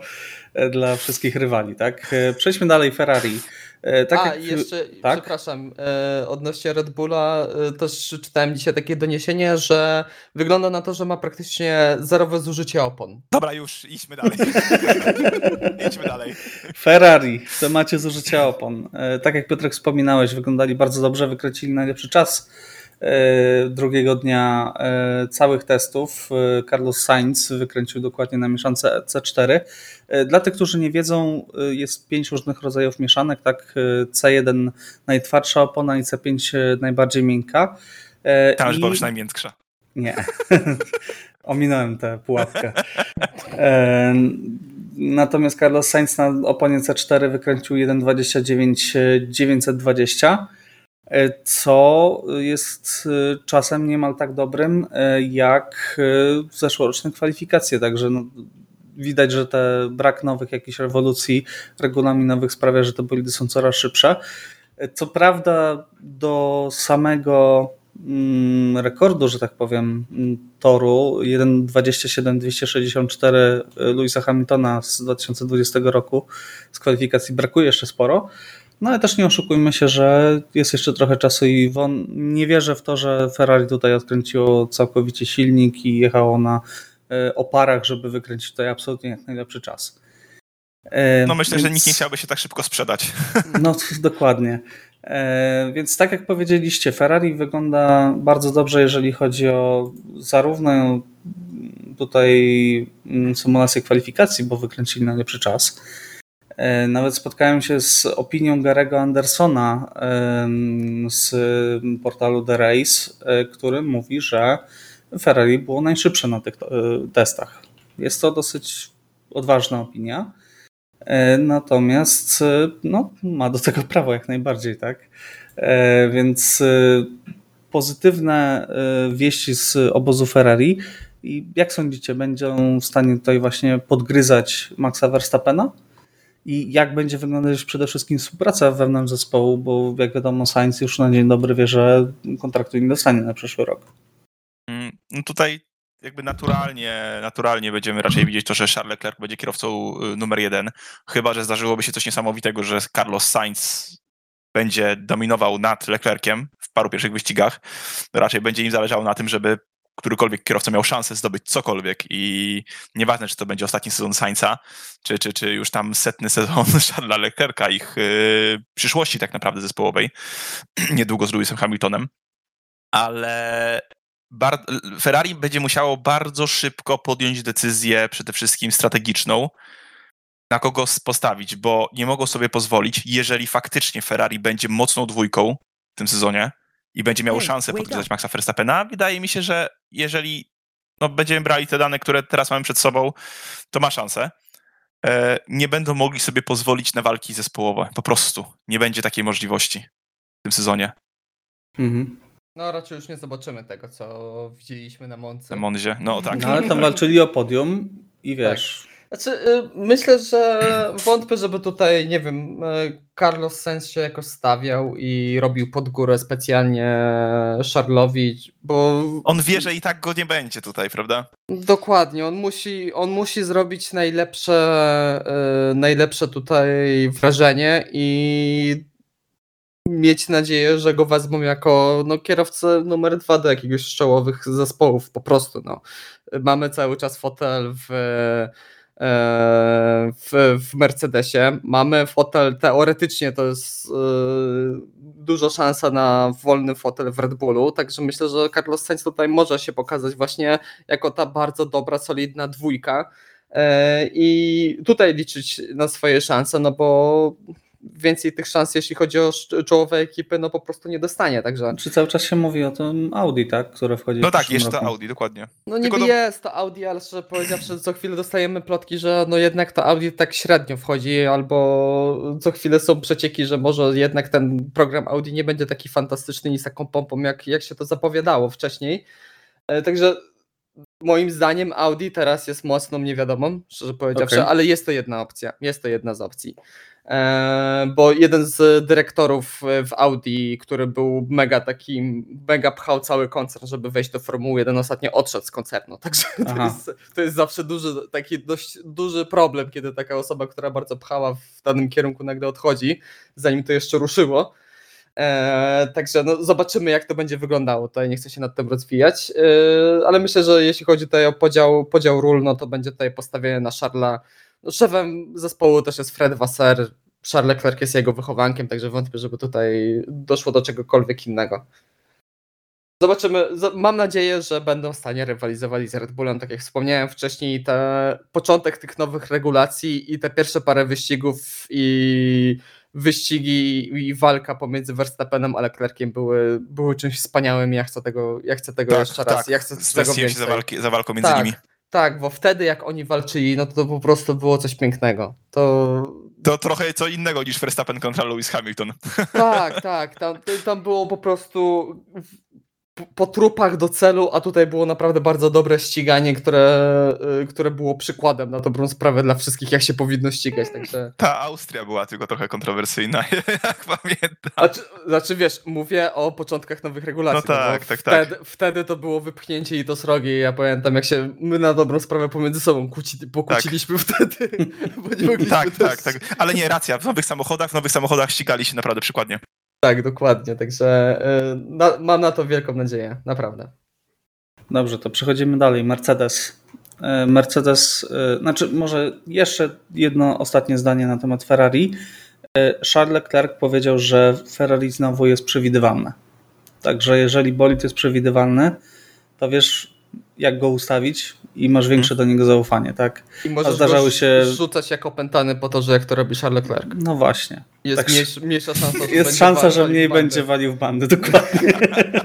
dla wszystkich rywali. Tak? Przejdźmy dalej. Ferrari. E, tak A, jak... jeszcze, tak? przepraszam, e, odnośnie Red Bulla e, też czytałem dzisiaj takie doniesienie, że wygląda na to, że ma praktycznie zerowe zużycie opon. Dobra, już, idźmy dalej. idźmy dalej. Ferrari w temacie zużycia opon. Tak jak Piotrek wspominałeś, wyglądali bardzo dobrze, wykręcili najlepszy czas drugiego dnia całych testów Carlos Sainz wykręcił dokładnie na mieszance C4. Dla tych, którzy nie wiedzą, jest pięć różnych rodzajów mieszanek, tak? C1 najtwardsza opona i C5 najbardziej miękka. Tam już I... była już najmiększa. Nie. Ominąłem tę pułapkę. Natomiast Carlos Sainz na oponie C4 wykręcił 1.29.920, co jest czasem niemal tak dobrym jak zeszłoroczne kwalifikacje. Także no, widać, że te brak nowych jakichś rewolucji regulaminowych sprawia, że te bolidy są coraz szybsze. Co prawda do samego Mm, rekordu, że tak powiem, mm, toru 1.27.264 y, Louisa Hamiltona z 2020 roku z kwalifikacji brakuje jeszcze sporo. No ale też nie oszukujmy się, że jest jeszcze trochę czasu i won, nie wierzę w to, że Ferrari tutaj odkręciło całkowicie silnik i jechało na y, oparach, żeby wykręcić tutaj absolutnie jak najlepszy czas. Y, no myślę, Więc... że nikt nie chciałby się tak szybko sprzedać. No dokładnie. E, więc tak jak powiedzieliście, Ferrari wygląda bardzo dobrze, jeżeli chodzi o zarówno tutaj mm, symulację kwalifikacji, bo wykręcili na lepszy czas. E, nawet spotkałem się z opinią Garego Andersona z portalu The Race, e, który mówi, że Ferrari było najszybsze na tych testach. Jest to dosyć odważna opinia. E, natomiast e, no, ma do tego prawo jak najbardziej, tak? E, więc pozytywne wieści z obozu Ferrari. I jak sądzicie, będą w stanie tutaj właśnie podgryzać Maxa Verstappena? I jak będzie wyglądać przede wszystkim współpraca wewnątrz zespołu, bo jak wiadomo, Sainz już na dzień dobry wie, że kontraktu nie dostanie na przyszły rok. Mm, no tutaj jakby naturalnie, naturalnie będziemy raczej widzieć to, że Charles Leclerc będzie kierowcą y, numer jeden, chyba że zdarzyłoby się coś niesamowitego, że Carlos Sainz będzie dominował nad Leclerciem w paru pierwszych wyścigach. Raczej będzie im zależało na tym, żeby którykolwiek kierowca miał szansę zdobyć cokolwiek i nieważne, czy to będzie ostatni sezon Sainza, czy, czy, czy już tam setny sezon Charlesa Leclerca, ich yy, przyszłości tak naprawdę zespołowej, niedługo z Lewisem Hamiltonem, ale Ferrari będzie musiało bardzo szybko podjąć decyzję, przede wszystkim strategiczną, na kogo postawić, bo nie mogą sobie pozwolić, jeżeli faktycznie Ferrari będzie mocną dwójką w tym sezonie i będzie miało szansę podgryzać Maxa Verstappena. Wydaje mi się, że jeżeli no, będziemy brali te dane, które teraz mamy przed sobą, to ma szansę. E, nie będą mogli sobie pozwolić na walki zespołowe. Po prostu nie będzie takiej możliwości w tym sezonie. Mhm. No raczej już nie zobaczymy tego, co widzieliśmy na Monce. Na Monzie, no tak. No ale tam walczyli o podium i wiesz. Tak. Znaczy, y, myślę, że wątpię, żeby tutaj, nie wiem, y, Carlos Sainz się jakoś stawiał i robił pod górę specjalnie Charlowi, bo... On wie, że i tak go nie będzie tutaj, prawda? Dokładnie, on musi, on musi zrobić najlepsze, y, najlepsze tutaj wrażenie i mieć nadzieję, że go wezmą jako no, kierowcę numer dwa do jakiegoś czołowych zespołów, po prostu. No. Mamy cały czas fotel w, w, w Mercedesie, mamy fotel, teoretycznie to jest e, duża szansa na wolny fotel w Red Bullu, także myślę, że Carlos Sainz tutaj może się pokazać właśnie jako ta bardzo dobra, solidna dwójka. E, i tutaj liczyć na swoje szanse, no bo więcej tych szans, jeśli chodzi o czołowe ekipy, no po prostu nie dostanie. Także... Czy cały czas się mówi o tym Audi, tak? Które wchodzi No tak, jeszcze to Audi, dokładnie. No niby do... jest to Audi, ale szczerze powiedziawszy, co chwilę dostajemy plotki, że no jednak to Audi tak średnio wchodzi, albo co chwilę są przecieki, że może jednak ten program Audi nie będzie taki fantastyczny i z taką pompą, jak, jak się to zapowiadało wcześniej. E, także moim zdaniem Audi teraz jest mocną niewiadomą, szczerze powiedziawszy, okay. ale jest to jedna opcja. Jest to jedna z opcji. E, bo jeden z dyrektorów w Audi, który był mega takim, mega pchał cały koncern, żeby wejść do Formuły 1, ostatnio odszedł z koncernu. Także to jest, to jest, zawsze duży, taki dość duży problem, kiedy taka osoba, która bardzo pchała w danym kierunku nagle odchodzi, zanim to jeszcze ruszyło. Eee, także no, zobaczymy, jak to będzie wyglądało. Tutaj nie chcę się nad tym rozwijać, eee, ale myślę, że jeśli chodzi tutaj o podział, podział ról, no to będzie tutaj postawienie na Charla no, szefem zespołu też jest Fred Wasser. Charles Leclerc jest jego wychowankiem, także wątpię, żeby tutaj doszło do czegokolwiek innego. Zobaczymy. Mam nadzieję, że będą w stanie rywalizowali z Red Bullem. Tak jak wspomniałem wcześniej, te, początek tych nowych regulacji i te pierwsze parę wyścigów i wyścigi i walka pomiędzy Verstappenem a Leclerciem były, były czymś wspaniałym. Ja chcę tego, ja chcę tego tak, jeszcze raz. Tak. Ja chcę tego więcej. Się za, walki, za walką między tak, nimi. Tak, bo wtedy jak oni walczyli, no to, to po prostu było coś pięknego. To to trochę co innego niż Verstappen kontra Lewis Hamilton. Tak, tak. Tam, tam było po prostu po trupach do celu, a tutaj było naprawdę bardzo dobre ściganie, które, y, które było przykładem na dobrą sprawę dla wszystkich, jak się powinno ścigać. Także... Ta Austria była tylko trochę kontrowersyjna, jak pamiętam. Znaczy, znaczy wiesz, mówię o początkach nowych regulacji. No tak, tak, wtedy, tak. Wtedy to było wypchnięcie i to srogie. Ja pamiętam, jak się my na dobrą sprawę pomiędzy sobą kłóci, pokłóciliśmy tak. wtedy, bo nie mogliśmy Tak, tak, tak. Ale nie, racja, w nowych samochodach, w nowych samochodach ścigali się naprawdę przykładnie. Tak, dokładnie. Także y, na, mam na to wielką nadzieję, naprawdę. Dobrze, to przechodzimy dalej. Mercedes. Y, Mercedes, y, znaczy może jeszcze jedno ostatnie zdanie na temat Ferrari. Charles Leclerc powiedział, że Ferrari znowu jest przewidywalne. Także jeżeli bolid jest przewidywalny, to wiesz jak go ustawić i masz większe do niego zaufanie, tak? I możesz A zdarzały go się rzucać jako opętany po to, że jak to robi Charles Leclerc. No właśnie. Jest tak, mniejsza, mniejsza szansa, że Jest szansa, że mniej będzie walił w bandy, dokładnie.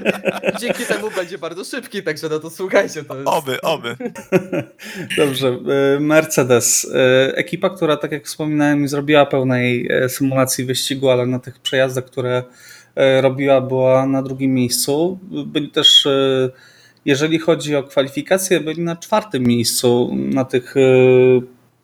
Dzięki temu będzie bardzo szybki, także no to słuchajcie. To jest... Oby, oby. Dobrze. Y, Mercedes. Y, ekipa, która tak jak wspominałem zrobiła pełnej y, symulacji wyścigu, ale na tych przejazdach, które robiła była na drugim miejscu. Byli też jeżeli chodzi o kwalifikacje, byli na czwartym miejscu na tych, e,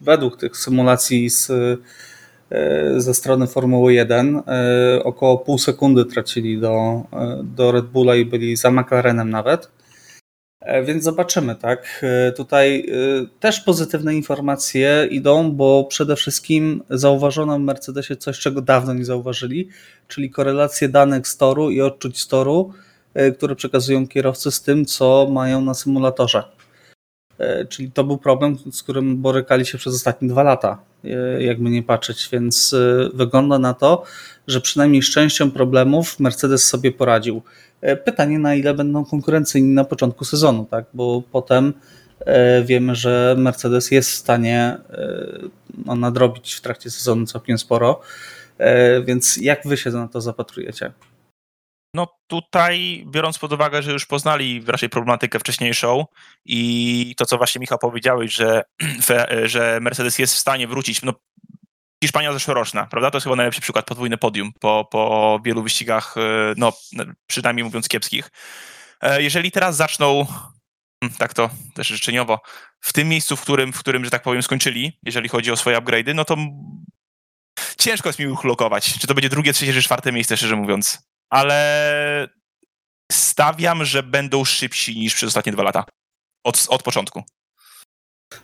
według tych symulacji z, e, ze strony Formuły 1. E, około pół sekundy tracili do, do Red Bulla i byli za McLarenem nawet. Więc zobaczymy, tak. Tutaj też pozytywne informacje idą, bo przede wszystkim zauważono w Mercedesie coś, czego dawno nie zauważyli, czyli korelację danych z toru i odczuć z toru które przekazują kierowcy z tym, co mają na symulatorze. E, czyli to był problem, z którym borykali się przez ostatnie dwa lata, e, jakby nie patrzeć, więc wygląda na to, że przynajmniej z częścią problemów Mercedes sobie poradził. Pytanie, na ile będą konkurencyjni na początku sezonu, tak? bo potem wiemy, że Mercedes jest w stanie no, nadrobić w trakcie sezonu całkiem sporo. Więc jak wy się na to zapatrujecie? No tutaj, biorąc pod uwagę, że już poznali raczej problematykę wcześniejszą i to, co właśnie Michał powiedziałeś, że, że Mercedes jest w stanie wrócić, no Hiszpania zeszłoroczna, prawda? To jest chyba najlepszy przykład, podwójne podium po, po wielu wyścigach, e, no przynajmniej mówiąc kiepskich. E, jeżeli teraz zaczną, hmm, tak to też życzeniowo, w tym miejscu, w którym, w którym, że tak powiem, skończyli, jeżeli chodzi o swoje upgrade'y, no to ciężko jest mi uchlokować, czy to będzie drugie, trzecie, czy czwarte miejsce, szczerze mówiąc ale stawiam, że będą szybsi niż przez ostatnie dwa lata. Od, od początku.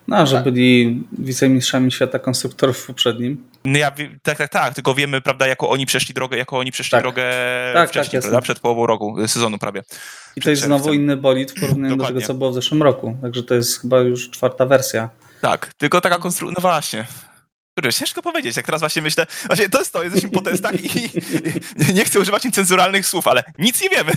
No, że byli wicemistrzami świata konstruktorów w poprzednim. No ja, tak, tak, tak, tylko wiemy, prawda, jako oni przeszli drogę, jako oni przeszli tak. drogę tak, wcześniej, tak, przed połową roku, y, sezonu prawie. I to jest znowu inny bolid w porównaniu do tego, co było w zeszłym roku. Także to jest chyba już czwarta wersja. Tak, tylko taka konstrukcja, no właśnie. Kurde, ciężko powiedzieć, jak teraz właśnie myślę, właśnie to jest to, jesteśmy po testach i, i nie chcę używać cenzuralnych słów, ale nic nie wiemy.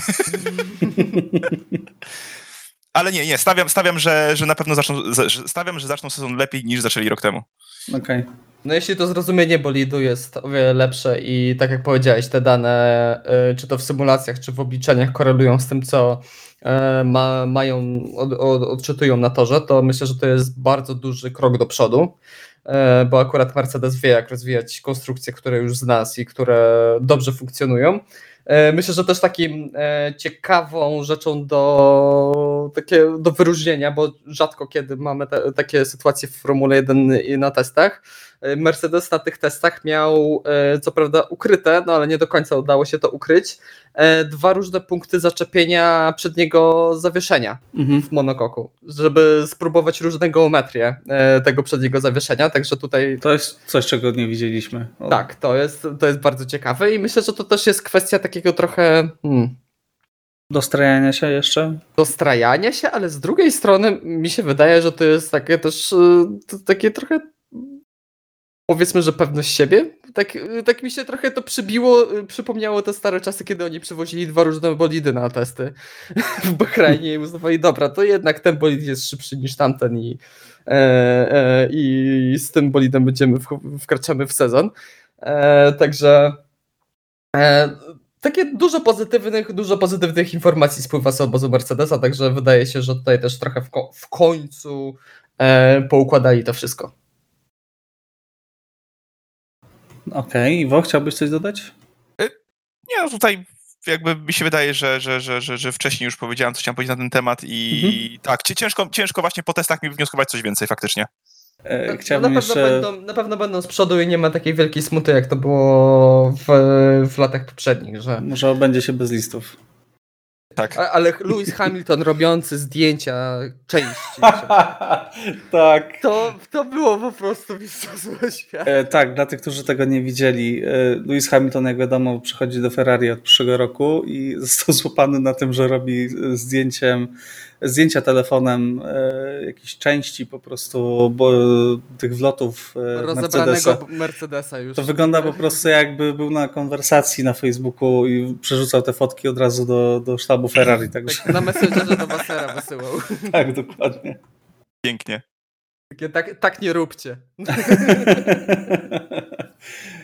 ale nie, nie, stawiam, stawiam że, że na pewno zaczną, stawiam, że zaczną sezon lepiej niż zaczęli rok temu. Okej. Okay. No jeśli to zrozumienie bolidu jest o wiele lepsze i tak jak powiedziałeś, te dane, y, czy to w symulacjach, czy w obliczeniach korelują z tym, co y, ma, mają, od, od, odczytują na torze, to myślę, że to jest bardzo duży krok do przodu. E, bo akurat Mercedes wie, jak rozwijać konstrukcje, które już zna i które dobrze funkcjonują. E, myślę, że też takim e, ciekawą rzeczą do, takie, do wyróżnienia, bo rzadko kiedy mamy te, takie sytuacje w Formule 1 i na testach, Mercedes na tych testach miał, e, co prawda, ukryte, no ale nie do końca udało się to ukryć, e, dwa różne punkty zaczepienia przedniego zawieszenia mhm. w monokoku, żeby spróbować różne geometrie e, tego przedniego zawieszenia, także tutaj... To jest coś, czego nie widzieliśmy. O. Tak, to jest, to jest bardzo ciekawe i myślę, że to też jest kwestia takiego trochę... Hmm, Dostrajania się jeszcze? Dostrajania się, ale z drugiej strony mi się wydaje, że to jest takie też takie trochę powiedzmy, że pewność siebie tak, tak mi się trochę to przybiło, przypomniało te stare czasy, kiedy oni przywozili dwa różne bolidy na testy w Bahrajnie i uznawali, dobra, to jednak ten bolid jest szybszy niż tamten i, e, e, i z tym bolidem będziemy, wkraczamy w sezon. E, także e, takie dużo pozytywnych, dużo pozytywnych informacji spływa z obozu Mercedesa, także wydaje się, że tutaj też trochę w, w końcu e, poukładali to wszystko. Okej, okay. Iwo, chciałbyś coś dodać? Y, nie, no tutaj jakby mi się wydaje, że, że, że, że, że wcześniej już powiedziałem, co chciałem powiedzieć na ten temat i mhm. tak, ciężko, ciężko właśnie po testach mi wnioskować coś więcej faktycznie. E, chciałbym na, pewno jeszcze... będą, na pewno będą z przodu i nie ma takiej wielkiej smuty, jak to było w, w latach poprzednich, że... Może będzie się bez listów. Tak. A, ale Lewis Hamilton robiący zdjęcia części. tak. To, to było po prostu mistrzostwo świata. E, tak, dla tych, którzy tego nie widzieli. E, Lewis Hamilton, jak wiadomo, przychodzi do Ferrari od przyszłego roku i został złapany na tym, że robi zdjęciem zdjęcia telefonem e, jakiejś części po prostu bo, tych wlotów e, Mercedesa. Mercedesa już. To wygląda po prostu jakby był na konwersacji na Facebooku i przerzucał te fotki od razu do, do sztabu Ferrari. Także... Tak na Messengerze do Wassera wysyłał. tak, dokładnie. Pięknie. Tak, tak nie róbcie.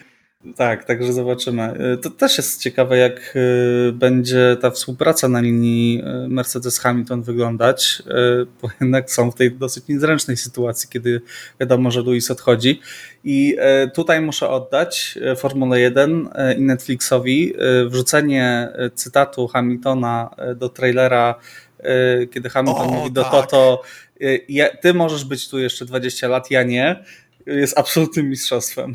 Tak, także zobaczymy. Y, to też jest ciekawe, jak y, będzie ta współpraca na linii y, Mercedes-Hamilton wyglądać, bo jednak są w tej dosyć niezręcznej sytuacji, kiedy wiadomo, że Luis odchodzi. I tutaj muszę oddać Formule 1 i Netflixowi wrzucenie cytatu Hamiltona do trailera, kiedy Hamilton o, mówi do tak. Toto, ty możesz być tu jeszcze 20 lat, ja nie, jest absolutnym mistrzostwem.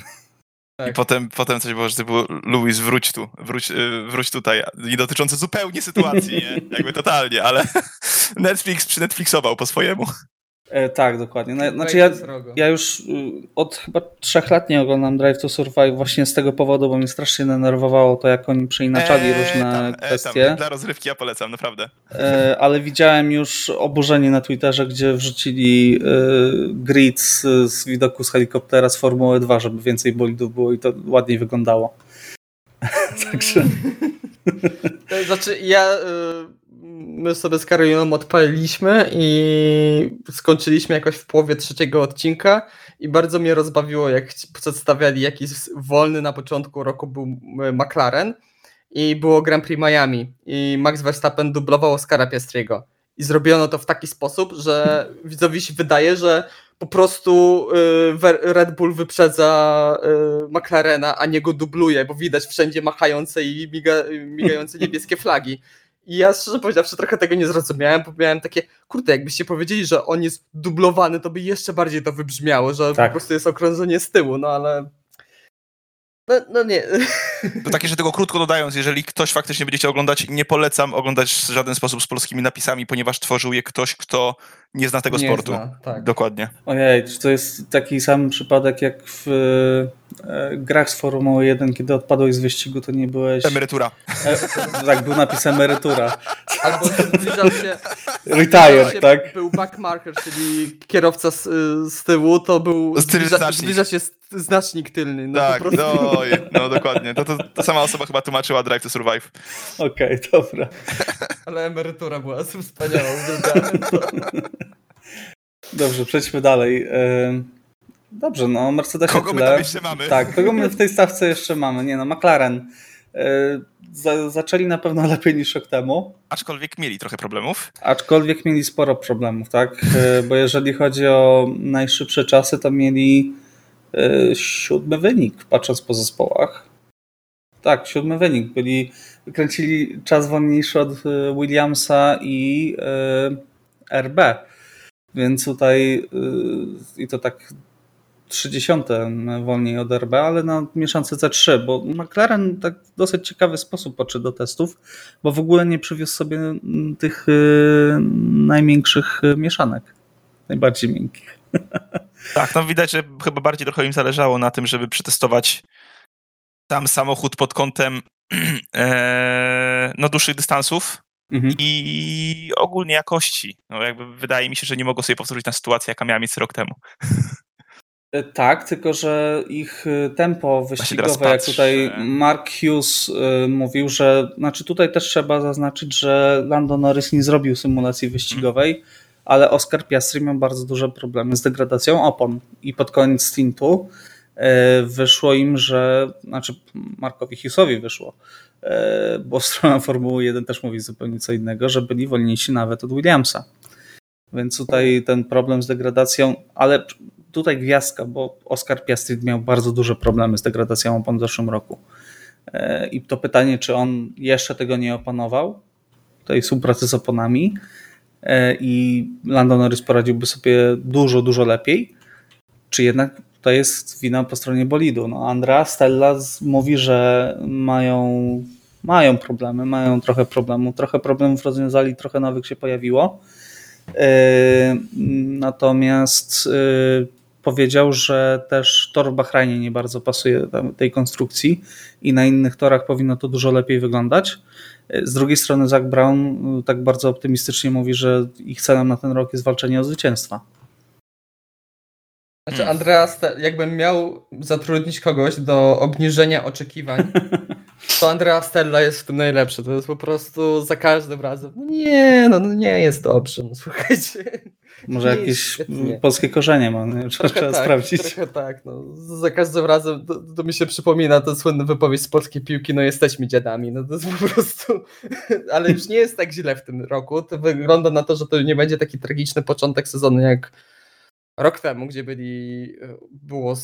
Tak. I potem, potem coś było, że ty było, Louis, wróć tu, wróć, y, wróć tutaj. Nie dotyczące zupełnie sytuacji, nie? Jakby totalnie, ale Netflix przy Netflixował po swojemu. E, tak, dokładnie. No, znaczy ja, ja już y, od chyba trzech lat nie oglądam Drive to Survive właśnie z tego powodu, bo mnie strasznie denerwowało to, jak oni przeinaczali e, różne tam, kwestie. tam, dla rozrywki ja polecam, naprawdę. E, ale widziałem już oburzenie na Twitterze, gdzie wrzucili e, grid z, z, widoku z helikoptera z Formuły 2, żeby więcej bolidów było i to ładniej wyglądało. Także... Znaczy ja... Y my sobie z Karoliną odpaliliśmy i skończyliśmy jakoś w połowie trzeciego odcinka i bardzo mnie rozbawiło, jak przedstawiali jakiś wolny na początku roku był McLaren i było Grand Prix Miami i Max Verstappen dublował Oscara Piastriego. I zrobiono to w taki sposób, że widzowi się wydaje, że po prostu y, Red Bull wyprzedza y, McLarena, a nie go dubluje, bo widać wszędzie machające i miga, migające niebieskie flagi. I ja szczerze powiedziawszy trochę tego nie zrozumiałem, bo miałem takie, kurde, jakbyście powiedzieli, że on jest dublowany, to by jeszcze bardziej to wybrzmiało, że tak. po prostu jest okrążenie z tyłu, no ale no, no, nie. To takie, że tego krótko dodając, jeżeli ktoś faktycznie będzie chciał oglądać, nie polecam oglądać w żaden sposób z polskimi napisami, ponieważ tworzył je ktoś, kto nie zna tego nie sportu. Zna, tak. Dokładnie. Ojej, to jest taki sam przypadek jak w e, grach z Formuły 1, kiedy odpadłeś z wyścigu, to nie byłeś... Emerytura. E, tak, był napis emerytura. Albo zbliżał się... Retire, tak? Był backmarker, czyli kierowca z, z tyłu, to był... Zbliża, zbliża się znacznik tylny. No tak, no, no dokładnie. To, to, to, sama osoba chyba tłumaczyła Drive to Survive. Okej, okay, dobra. Ale emerytura była wspaniała. Dobrze, przejdźmy dalej. Dobrze, no Mercedes Kogo tyle. my tam jeszcze mamy? Tak, kogo my w tej stawce jeszcze mamy? Nie no, McLaren. Za, zaczęli na pewno lepiej niż rok temu. Aczkolwiek mieli trochę problemów. Aczkolwiek mieli sporo problemów, tak? Bo jeżeli chodzi o najszybsze czasy, to mieli E, siódmy wynik, patrząc po zespołach. Tak, siódmy wynik. Byli, wykręcili czas wolniejszy od e, Williamsa i e, RB. Więc tutaj i to tak 30 wolniej od RB, ale na mieszance C3, bo McLaren tak dosyć ciekawy sposób podszedł do testów, bo w ogóle nie przywiózł sobie tych największych mieszanek, najbardziej miękkich. Tak, no widać, że chyba bardziej trochę im zależało na tym, żeby przetestować sam samochód pod kątem e, no, dłuższych dystansów mhm. i ogólnie jakości. No, jakby wydaje mi się, że nie mogą sobie powtórzyć na sytuację, jaka miała miejsce rok temu. E, tak, tylko że ich e, tempo wyścigowe, jak tutaj Mark Hughes e, mówił, że znaczy tutaj też trzeba zaznaczyć, że Lando Norris nie zrobił symulacji wyścigowej, hmm. ale Oscar Piastri miał bardzo duże problemy z degradacją opon i pod koniec stintu wyszło im, że znaczy Markowi Hughesowi wyszło, bo strona Formuły 1 też mówi zupełnie co innego, że byli wolniejsi nawet od Williamsa. Więc tutaj ten problem z degradacją, ale tutaj gwiazdka, bo Oscar Piastri miał bardzo duże problemy z degradacją w zeszłym roku. E, I to pytanie, czy on jeszcze tego nie opanował, tej współpracy z oponami e, i Lando Norris poradziłby sobie dużo, dużo lepiej, czy jednak to jest wina po stronie bolidu. No, Andrea Stella mówi, że mają, mają problemy, mają trochę problemu, trochę problemów rozwiązali, trochę nowych się pojawiło. E, natomiast powiedział, że też tor w Bahrajnie nie bardzo pasuje tej konstrukcji i na innych torach powinno to dużo lepiej wyglądać. Z drugiej strony Zach Brown tak bardzo optymistycznie mówi, że ich celem na ten rok jest walczenie o zwycięstwa. Znaczy, hmm. Andreas, jakbym miał zatrudnić kogoś do obniżenia oczekiwań, to Andrea Stella jest w tym najlepszy. To jest po prostu za każdym razem. No nie, no, no nie jest dobrze. No, słuchajcie. Może jakieś polskie korzenie ma, nie? trzeba, trzeba tak, sprawdzić. Trochę tak. No. Za każdym razem to, to, mi się przypomina ten słynny wypowiedź z polskiej piłki, no jesteśmy dziadami. No to jest po prostu. Ale już nie jest tak źle w tym roku. To wygląda na to, że to nie będzie taki tragiczny początek sezonu jak rok temu, gdzie byli, e, było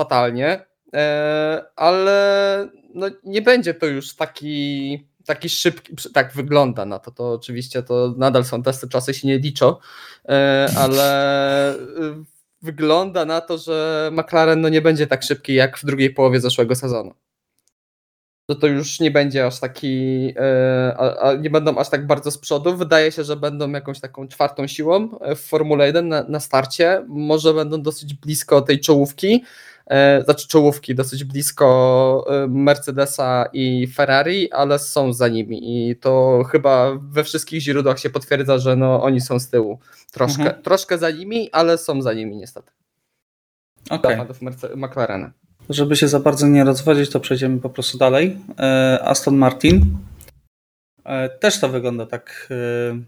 fatalnie, e, ale no nie będzie to już taki, taki szybki, tak wygląda na to, to oczywiście to nadal są testy, czasy się nie liczą, e, ale wygląda na to, że McLaren no nie będzie tak szybki jak w drugiej połowie zeszłego sezonu że to już nie będzie aż taki, e, a, a nie będą aż tak bardzo z przodu. Wydaje się, że będą jakąś taką czwartą siłą w Formule 1 na, na starcie. Może będą dosyć blisko tej czołówki, e, znaczy czołówki, dosyć blisko e, Mercedesa i Ferrari, ale są za nimi i to chyba we wszystkich źródłach się potwierdza, że no, oni są z tyłu. Troszkę, mhm. troszkę za nimi, ale są za nimi niestety. Okay. McLarena. Żeby się za bardzo nie rozwodzić, to przejdziemy po prostu dalej. E, Aston Martin. E, też to wygląda tak e,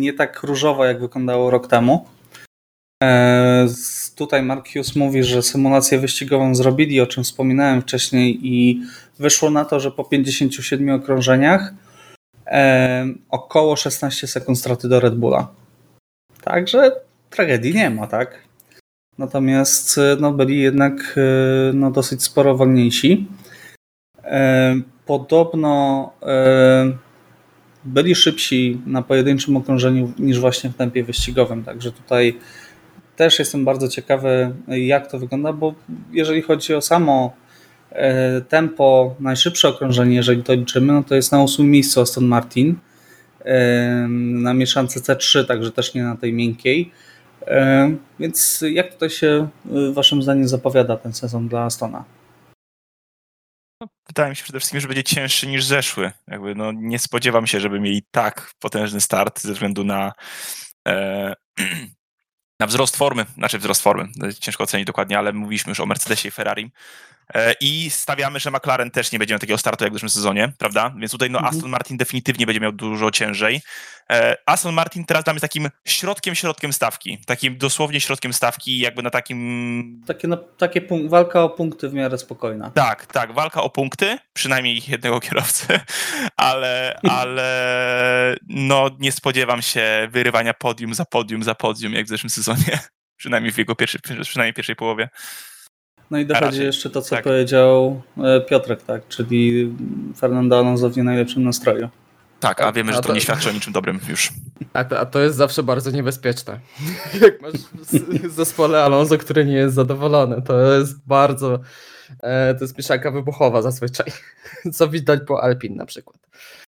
nie tak różowo, jak wyglądało rok temu. Tutaj Mark Hughes mówi, że symulację wyścigową zrobili, o czym wspominałem wcześniej, i wyszło na to, że po 57 okrążeniach około 16 sekund straty do Red Bulla. Także tragedii nie ma, tak? Natomiast e, no, byli jednak e, no, dosyć sporo wolniejsi. E, podobno byli szybsi na pojedynczym okrążeniu niż właśnie w tempie wyścigowym, także tutaj też jestem bardzo ciekawy, jak to wygląda, bo jeżeli chodzi o samo tempo, najszybsze okrążenie, jeżeli to liczymy, no to jest na ósmym miejscu Aston Martin na mieszance C3, także też nie na tej miękkiej. E, więc jak tutaj się e, waszym zdaniem zapowiada ten sezon dla Astona? Wydaje mi się przede wszystkim, że będzie cięższy niż zeszły. Jakby no, nie spodziewam się, żeby mieli tak potężny start ze względu na, e, na wzrost formy, znaczy wzrost formy, ciężko ocenić dokładnie, ale mówiliśmy już o Mercedesie i Ferrari. E, I stawiamy, że McLaren też nie będzie miał takiego startu jak w zeszłym sezonie, prawda? Więc tutaj no, mhm. Aston Martin definitywnie będzie miał dużo ciężej. E, Aston Martin teraz mnie takim środkiem, środkiem stawki. Takim dosłownie środkiem stawki, jakby na takim. Takie, no, takie walka o punkty w miarę spokojna. Tak, tak, walka o punkty, przynajmniej jednego kierowcy, ale, ale no, nie spodziewam się wyrywania podium za podium za podium, jak w zeszłym sezonie. Przynajmniej w jego pierwszej, przynajmniej pierwszej połowie. No i dochodzi jeszcze to, co tak. powiedział e, Piotrek, tak, czyli Fernando Alonso w nie najlepszym nastroju. Tak, a wiemy, że to, to nie świadczy o niczym dobrym już. A to, a to jest zawsze bardzo niebezpieczne. Jak masz w zespole Alonso, który nie jest zadowolony, to jest bardzo, e, to jest mieszanka wybuchowa zazwyczaj, co widać po Alpin na przykład.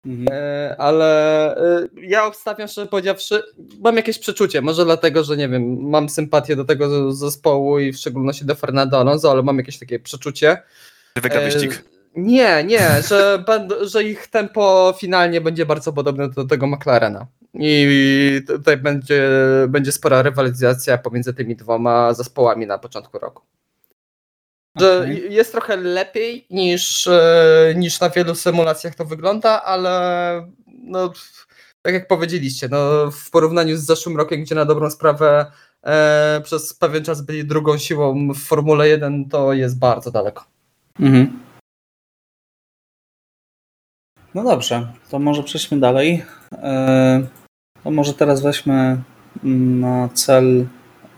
Mhm. E, ale e, ja obstawiam, szczerze powiedziawszy, mam jakieś przeczucie, może dlatego, że nie wiem, mam sympatię do tego zespołu i w szczególności do Fernando Alonso, ale mam jakieś takie przeczucie. Wygra wyścig. Nie, nie, że, będą, że ich tempo finalnie będzie bardzo podobne do tego McLarena. i tutaj będzie, będzie spora rywalizacja pomiędzy tymi dwoma zespołami na początku roku. Że Okay. jest trochę lepiej niż, e, niż na wielu symulacjach to wygląda, ale no, tak jak powiedzieliście, no, w porównaniu z zeszłym rokiem, gdzie na dobrą sprawę e, przez pewien czas byli drugą siłą w Formule 1, to jest bardzo daleko. Mhm. No dobrze, to może przejdźmy dalej. E, To może teraz weźmy na cel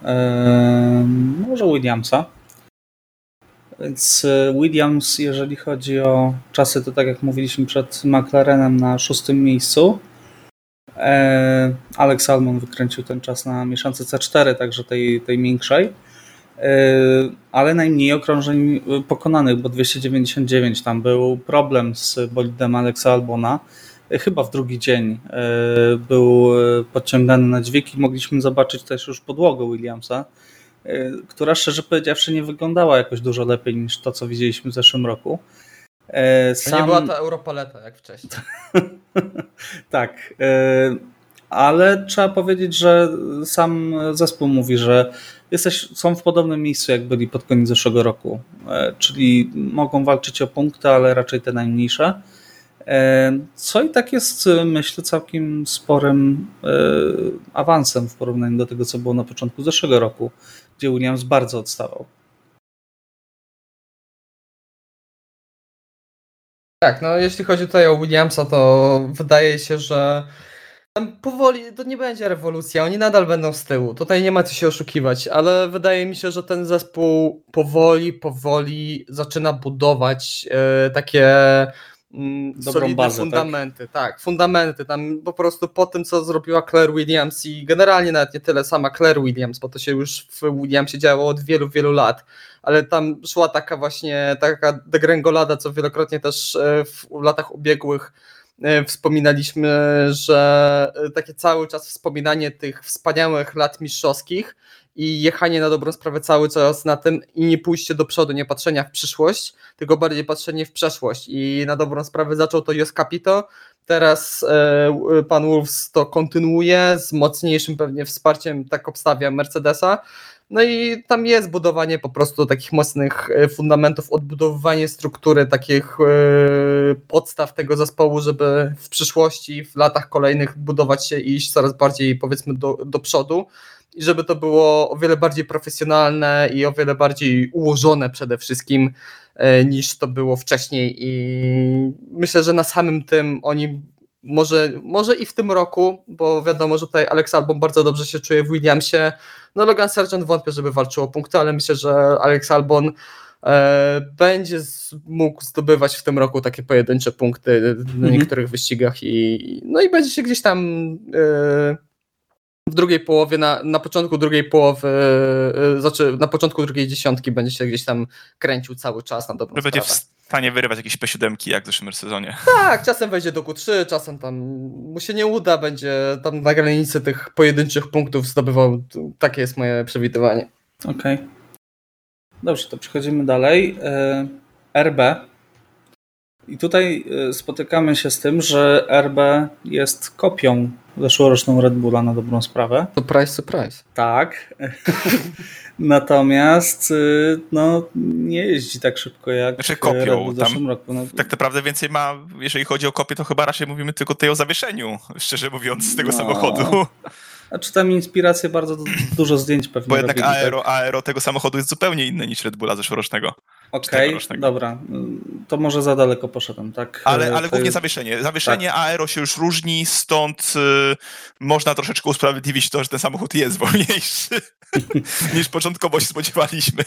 e, może Williamsa. Więc e, Williams, jeżeli chodzi o czasy, to tak jak mówiliśmy przed McLarenem na szóstym miejscu. E, Alex Albon wykręcił ten czas na mieszance C4, także tej, tej większej. E, ale najmniej okrążeń pokonanych, bo 299 tam był problem z bolidem Alexa Albona. Chyba w drugi dzień był podciągany na dźwig i mogliśmy zobaczyć też już podłogę Williamsa, która szczerze powiedziawszy nie wyglądała jakoś dużo lepiej niż to, co widzieliśmy w zeszłym roku. E, To nie była ta Europaleta jak wcześniej. tak, e, ale trzeba powiedzieć, że sam zespół mówi, że jesteś, są w podobnym miejscu, jak byli pod koniec zeszłego roku. E, Czyli mogą walczyć o punkty, ale raczej te najmniejsze. Co i tak jest, myślę, całkiem sporym awansem w porównaniu do tego, co było na początku zeszłego roku, gdzie Williams bardzo odstawał. Tak, no jeśli chodzi tutaj o Williamsa, to wydaje się, że powoli to nie będzie rewolucja, oni nadal będą z tyłu. Tutaj nie ma co się oszukiwać, ale wydaje mi się, że ten zespół powoli, powoli zaczyna budować e, takie Dobrą solidne bazę, tak? fundamenty. Tak? fundamenty. Tam po prostu po tym, co zrobiła Claire Williams i generalnie nawet nie tyle sama Claire Williams, bo to się już w Williamsie działo od wielu, wielu lat ale tam szła taka właśnie taka degrengolada, co wielokrotnie też e, w latach ubiegłych e, wspominaliśmy, że e, takie cały czas wspominanie tych wspaniałych lat mistrzowskich i jechanie na dobrą sprawę cały czas na tym i nie pójście do przodu, nie patrzenia w przyszłość, tylko bardziej patrzenie w przeszłość. I na dobrą sprawę zaczął to Jos Capito, teraz e, pan Wolves to kontynuuje z mocniejszym pewnie wsparciem, tak obstawia Mercedesa, no i tam jest budowanie po prostu takich mocnych e, fundamentów, odbudowywanie struktury, takich e, podstaw tego zespołu, żeby w przyszłości, w latach kolejnych budować się i iść coraz bardziej powiedzmy do, do przodu i żeby to było o wiele bardziej profesjonalne i o wiele bardziej ułożone przede wszystkim e, niż to było wcześniej i myślę, że na samym tym oni może, może i w tym roku, bo wiadomo, że tutaj Alex Albon bardzo dobrze się czuje w Williamsie, no Logan Sargent wątpię, żeby walczył o punkty, ale myślę, że Alex Albon e, będzie z, mógł zdobywać w tym roku takie pojedyncze punkty w Mhm. niektórych wyścigach i no i będzie się gdzieś tam e, w drugiej połowie, na, na początku drugiej połowy, e, znaczy na początku drugiej dziesiątki będzie się gdzieś tam kręcił cały czas na dobrą będzie w sprawę. stanie wyrywać jakieś P7 jak w zeszłym sezonie. Tak, czasem wejdzie do Q3, czasem tam mu się nie uda, będzie tam na granicy tych pojedynczych punktów zdobywał. Takie jest moje przewidywanie. Okej. Dobrze, to przechodzimy dalej. E, RB. I tutaj e, spotykamy się z tym, że RB jest kopią zeszłoroczną Red Bulla na dobrą sprawę. Surprise, surprise. Tak. Natomiast y, no, nie jeździ tak szybko jak Znaczy kopią, Red Bull w tam zeszłym roku. No, Tak naprawdę więcej ma, jeżeli chodzi o kopię, to chyba raczej mówimy tylko tutaj o zawieszeniu, szczerze mówiąc, z tego No. samochodu. a czy tam inspiracje bardzo du- dużo zdjęć pewnie Bo jednak robili, tak? aero, aero tego samochodu jest zupełnie inne niż Red Bulla zeszłorocznego. Okej, tegorocznego. dobra. To może za daleko poszedłem, tak? Ale, E, ale głównie jest- zawieszenie. Zawieszenie aero się już różni, stąd y, można troszeczkę usprawiedliwić to, że ten samochód jest wolniejszy niż początkowo się spodziewaliśmy.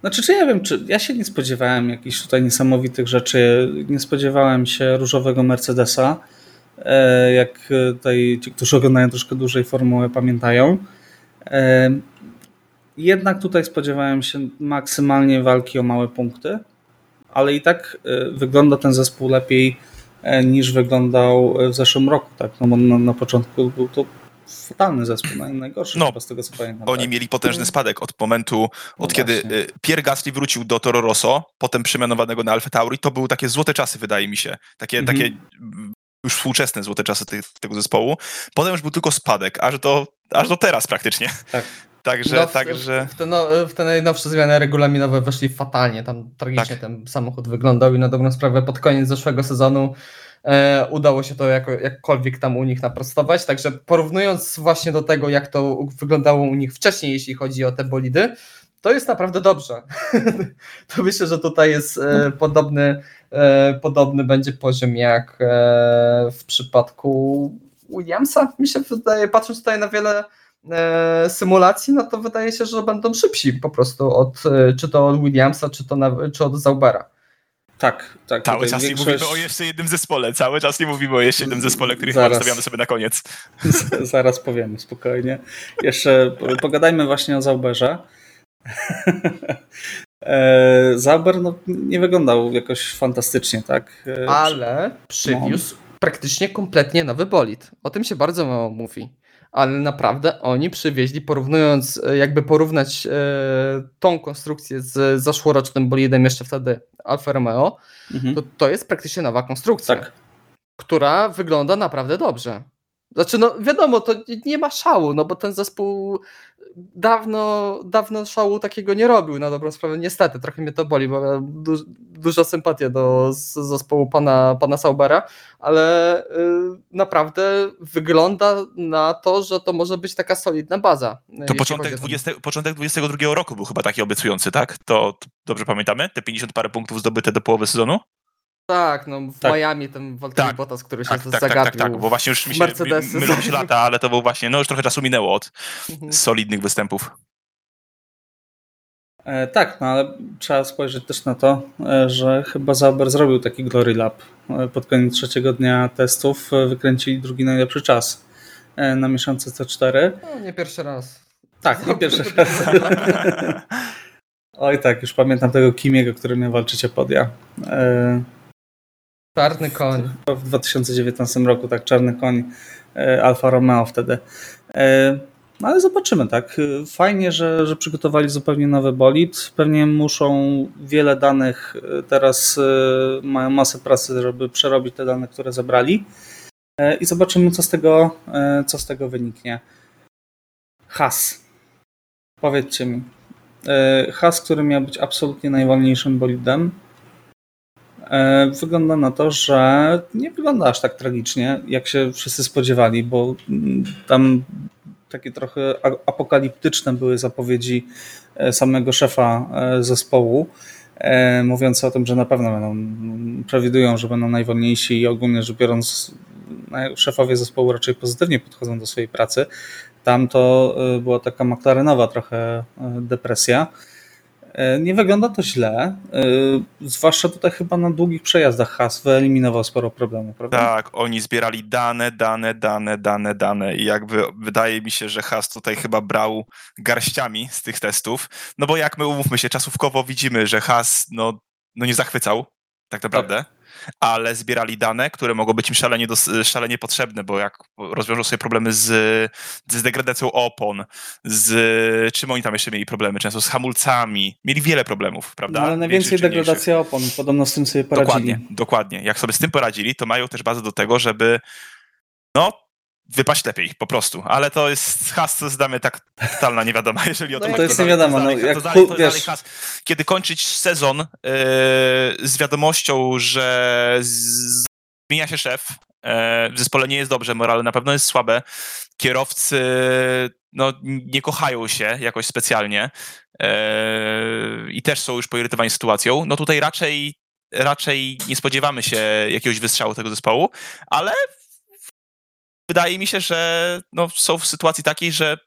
Znaczy, czy ja wiem, czy ja się nie spodziewałem jakichś tutaj niesamowitych rzeczy. Nie spodziewałem się różowego Mercedesa. e, Jak e, tutaj ci, którzy oglądają troszkę dłużej formułę, pamiętają. E, Jednak tutaj spodziewałem się maksymalnie walki o małe punkty, ale i tak e, wygląda ten zespół lepiej e, niż wyglądał w zeszłym roku. Tak? No bo na, na początku był to fatalny zespół, naj- najgorszy No, chyba z tego co pamiętam. Oni tak? mieli potężny spadek od momentu, No od kiedy właśnie. Pierre Gasly wrócił do Toro Rosso, potem przemianowanego na Alfa Tauri. To były takie złote czasy, wydaje mi się. Takie, Mhm. takie już współczesne złote czasy te, tego zespołu. Potem już był tylko spadek, aż do, aż do teraz praktycznie. Tak. Także, No, w, także... w, te no, w te najnowsze zmiany regulaminowe weszli fatalnie. Tam tragicznie Tak. ten samochód wyglądał i na dobrą sprawę pod koniec zeszłego sezonu e, udało się to jako, jakkolwiek tam u nich naprostować. Także porównując właśnie do tego, jak to wyglądało u nich wcześniej, jeśli chodzi o te bolidy, to jest naprawdę dobrze. to myślę, że tutaj jest e, podobny, e, podobny będzie poziom jak e, w przypadku Williamsa. Mi się wydaje, patrząc tutaj na wiele symulacji, no to wydaje się, że będą szybsi po prostu od, e, czy to od Williamsa, czy to na, czy od Zaubera. Tak, tak. Cały czas nie większość- mówimy o jeszcze jednym zespole, cały czas nie mówimy o jeszcze jednym zespole, który chyba Zaraz. zostawiamy sobie na koniec. Z- Zaraz powiemy, spokojnie. Jeszcze po- pogadajmy właśnie o Zauberze. E, Zauber no, nie wyglądał jakoś fantastycznie, tak? E, Ale przywiózł praktycznie kompletnie nowy bolid. O tym się bardzo mało mówi. Ale naprawdę oni przywieźli, porównując, e, jakby porównać e, tą konstrukcję z zeszłorocznym bolidem jeszcze wtedy Alfa Romeo, Mhm. to to jest praktycznie nowa konstrukcja, Tak. która wygląda naprawdę dobrze. Znaczy, no wiadomo, to nie ma szału, no bo ten zespół dawno, dawno szału takiego nie robił, na dobrą sprawę. Niestety, trochę mnie to boli, bo ja du dużo sympatię do zespołu pana, pana Saubera, ale y, naprawdę wygląda na to, że to może być taka solidna baza. To początek, chodzi o ten- 20, początek 22 roku był chyba taki obiecujący, tak? To, to dobrze pamiętamy? Te 50 parę punktów zdobyte do połowy sezonu? Tak, no w Tak. Miami ten Valtteri Tak, Bottas, który się Tak, tak, tak, zagapił. tak, tak, bo właśnie już mi się Mercedesy. mylą się lata, ale to był właśnie, no już trochę czasu minęło od Mhm. solidnych występów. E, tak, no ale trzeba spojrzeć też na to, e, że chyba Zauber zrobił taki glory lap. E, Pod koniec trzeciego dnia testów e, wykręcili drugi najlepszy czas na miesiące C4. No, nie pierwszy raz. Tak, nie pierwszy raz. Oj tak, już pamiętam tego Kimiego, który miał walczyć o podia. E, Czarny koń. w 2019 roku, tak, czarny koń e, Alfa Romeo wtedy. E, No ale zobaczymy, tak. Fajnie, że, że przygotowali zupełnie nowy bolid. Pewnie muszą wiele danych, e, teraz mają masę pracy, żeby przerobić te dane, które zebrali. I zobaczymy, co z tego, co z tego wyniknie. Has. Powiedzcie mi. Has, który miał być absolutnie najwolniejszym bolidem, Wygląda na to, że nie wygląda aż tak tragicznie, jak się wszyscy spodziewali, bo mm, tam takie trochę apokaliptyczne były zapowiedzi e, samego szefa e, zespołu, e, mówiące o tym, że na pewno będą, mm, przewidują, że będą najwolniejsi i ogólnie rzecz biorąc, szefowie zespołu raczej pozytywnie podchodzą do swojej pracy. Tam to e, była taka McLarenowa trochę e, depresja. E, Nie wygląda to źle, e, zwłaszcza tutaj chyba na długich przejazdach Has wyeliminował sporo problemów, prawda? Tak, oni zbierali dane, dane, dane, dane, dane i jakby wydaje mi się, że Has tutaj chyba brał garściami z tych testów, no bo jak my umówmy się, czasówkowo widzimy, że Has no, no nie zachwycał, tak naprawdę, ale zbierali dane, które mogą być im szalenie, szalenie potrzebne, bo jak rozwiążą sobie problemy z, z degradacją opon, z czym oni tam jeszcze mieli problemy, często z hamulcami, mieli wiele problemów, prawda? No, ale najwięcej degradacja opon, podobno z tym sobie poradzili. Dokładnie, dokładnie. Jak sobie z tym poradzili, to mają też bazę do tego, żeby no, wypaść lepiej, po prostu. Ale to jest has, to jest dla mnie tak totalna niewiadoma, jeżeli o No to to chodzi. jest niewiadoma, To, no, dalej, jak to, dalej, to dalej has. Kiedy kończyć sezon yy, z wiadomością, że z, zmienia się szef, yy, w zespole nie jest dobrze, morale na pewno jest słabe, kierowcy no, nie kochają się jakoś specjalnie yy, i też są już poirytowani sytuacją, no tutaj raczej raczej nie spodziewamy się jakiegoś wystrzału tego zespołu, ale wydaje mi się, że no, są w sytuacji takiej, że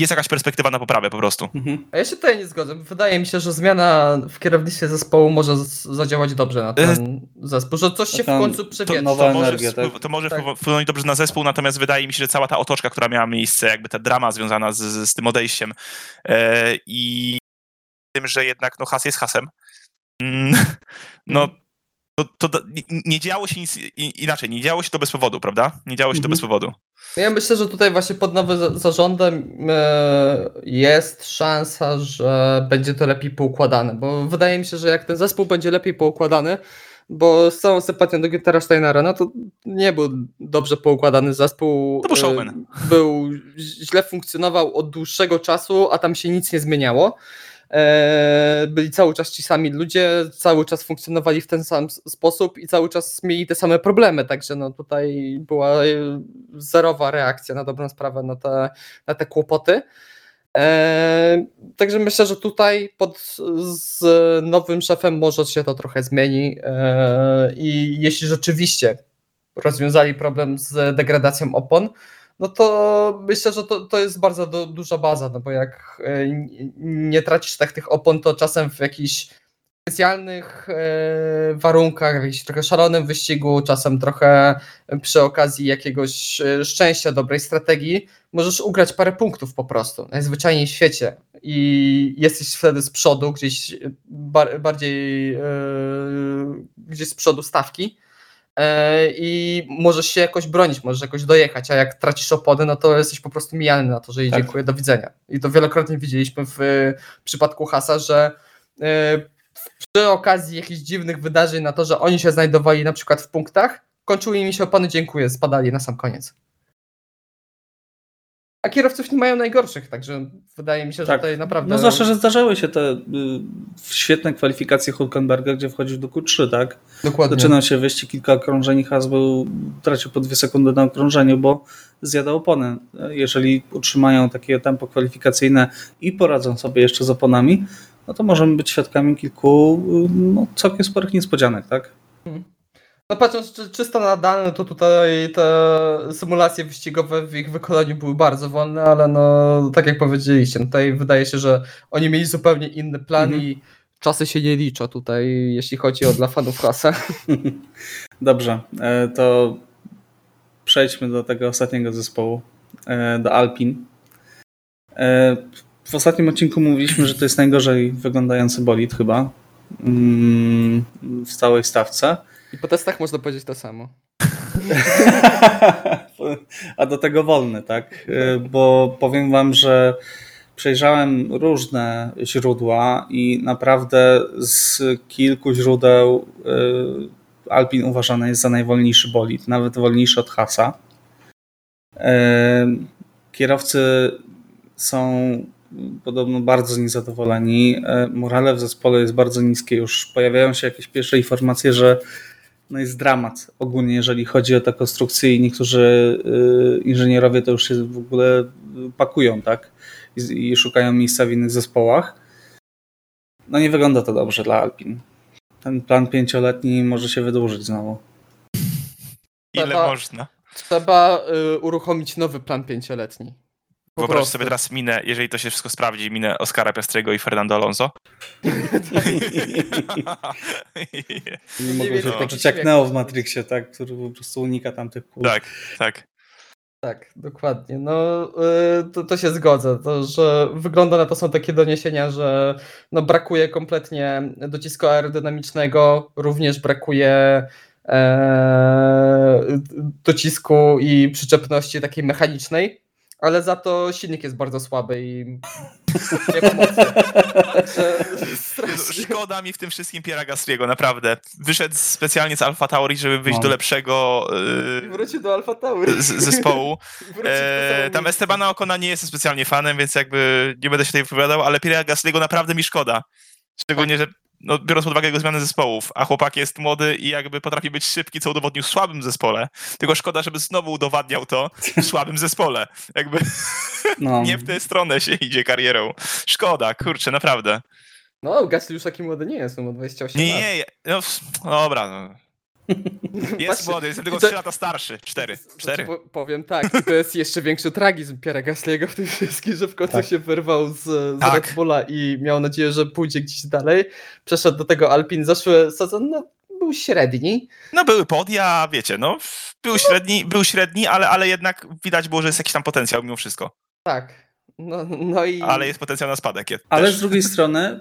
jest jakaś perspektywa na poprawę po prostu. Mhm. A ja się tutaj nie zgodzę. Wydaje mi się, że zmiana w kierownictwie zespołu może zadziałać dobrze na ten zespół, że coś się w końcu to przewietrzy. nowa To może, energia, tak? to może Tak. wpłynąć dobrze na zespół, natomiast wydaje mi się, że cała ta otoczka, która miała miejsce, jakby ta drama związana z, z, z tym odejściem e, i tym, że jednak no, has jest hasem, mm, no to, to nie- nie działo się nic inaczej, nie działo się to bez powodu, prawda? Nie działo się to Mhm. bez powodu. No Ja myślę, że tutaj właśnie pod nowym za- zarządem e, jest szansa, że będzie to lepiej poukładane, bo wydaje mi się, że jak ten zespół będzie lepiej poukładany, bo z całą sympatią do Güntera Steinera, no to nie był dobrze poukładany zespół. To był showman. Był, źle funkcjonował od dłuższego czasu, a tam się nic nie zmieniało. E, byli cały czas ci sami ludzie, cały czas funkcjonowali w ten sam sposób i cały czas mieli te same problemy, także no tutaj była e, zerowa reakcja na dobrą sprawę na te, na te kłopoty. E, także myślę, że tutaj pod, z nowym szefem może się to trochę zmieni i jeśli rzeczywiście rozwiązali problem z degradacją opon, no to myślę, że to, to jest bardzo do, duża baza, no bo jak e, nie tracisz tak tych opon, to czasem w jakichś specjalnych e, warunkach, w jakimś trochę szalonym wyścigu, czasem trochę przy okazji jakiegoś e, szczęścia, dobrej strategii, możesz ugrać parę punktów po prostu, najzwyczajniej w świecie. I jesteś wtedy z przodu, gdzieś bardziej gdzieś z przodu stawki i możesz się jakoś bronić, możesz jakoś dojechać, a jak tracisz opony, no to jesteś po prostu mijany na to, że i tak. dziękuję, do widzenia. I to wielokrotnie widzieliśmy w, w przypadku Hasa, że e, przy okazji jakichś dziwnych wydarzeń na to, że oni się znajdowali na przykład w punktach, kończyły im się opony, dziękuję, spadali na sam koniec. A kierowców nie mają najgorszych, także wydaje mi się, że tak. tutaj naprawdę. No zwłaszcza, że zdarzały się te y, świetne kwalifikacje Hulkenberga, gdzie wchodził do Q3, tak? Dokładnie. Zaczynał się wyścig kilka okrążeń i Has był, tracił po dwie sekundy na okrążeniu, bo zjadał opony. Jeżeli utrzymają takie tempo kwalifikacyjne i poradzą sobie jeszcze z oponami, no to możemy być świadkami kilku y, no, całkiem sporych niespodzianek, tak? Hmm. No patrząc czy, czysto na dane, to tutaj te symulacje wyścigowe w ich wykonaniu były bardzo wolne, ale no tak jak powiedzieliście, no tutaj wydaje się, że oni mieli zupełnie inny plan mhm. i czasy się nie liczą tutaj, jeśli chodzi o dla fanów Hasa. Dobrze, e, to przejdźmy do tego ostatniego zespołu, e, do Alpin. E, w ostatnim odcinku mówiliśmy, że to jest najgorzej wyglądający bolid chyba mm, w całej stawce. I po testach można powiedzieć to samo. A do tego wolny, tak? Y, bo powiem wam, że przejrzałem różne źródła i naprawdę z kilku źródeł y, Alpin uważany jest za najwolniejszy bolid, nawet wolniejszy od Hasa. Y, kierowcy są podobno bardzo niezadowoleni. Morale w zespole jest bardzo niskie. Już pojawiają się jakieś pierwsze informacje, że no jest dramat ogólnie, jeżeli chodzi o te konstrukcje i niektórzy y, inżynierowie to już się w ogóle pakują, tak? I, I, szukają miejsca w innych zespołach. No nie wygląda to dobrze dla Alpin. Ten plan pięcioletni może się wydłużyć znowu. Ile trzeba, można? Trzeba y, uruchomić nowy plan pięcioletni. Wyobraź sobie teraz minę, jeżeli to się wszystko sprawdzi, minę Oscara Piastrego i Fernando Alonso. nie mogę się poczuć jak Neo w Matrixie, tak? Który po prostu unika tamtych kół. Tak, tak. Tak, dokładnie. No, y, to, to się zgodzę, to, że wygląda na to są takie doniesienia, że no, brakuje kompletnie docisku aerodynamicznego, również brakuje e, docisku i przyczepności takiej mechanicznej ale za to silnik jest bardzo słaby i nie pomocy. Szkoda mi w tym wszystkim Piera Gastriego, naprawdę. Wyszedł specjalnie z Alfa Tauri, żeby wyjść no. do lepszego yy, wrócił do Alfa Tauri. zespołu. E, tam Estebana Okona nie jestem specjalnie fanem, więc jakby nie będę się tutaj wypowiadał, ale Piera Gastriego naprawdę mi szkoda. Szczególnie, że no, biorąc pod uwagę jego zmiany zespołów, a chłopak jest młody i jakby potrafi być szybki, co udowodnił w słabym zespole. Tylko szkoda, żeby znowu udowadniał to w słabym zespole. Jakby no. nie w tę stronę się idzie karierą. Szkoda, kurczę, naprawdę. No, Gasly już taki młody nie jest, on ma 28 nie, lat. Nie, no, dobra, no. Jest młody, jestem tylko 3 lata starszy. 4. 4. powiem tak, to jest jeszcze większy tragizm Piera Gasly'ego w tym wszystkim, że w końcu tak. się wyrwał z, z tak. Red Bulla i miał nadzieję, że pójdzie gdzieś dalej. Przeszedł do tego Alpin, zeszły sezon, no, był średni. No były podia, wiecie, no był średni, był średni ale, ale jednak widać było, że jest jakiś tam potencjał mimo wszystko. Tak. No, no i... Ale jest potencjał na spadek. Ale z drugiej strony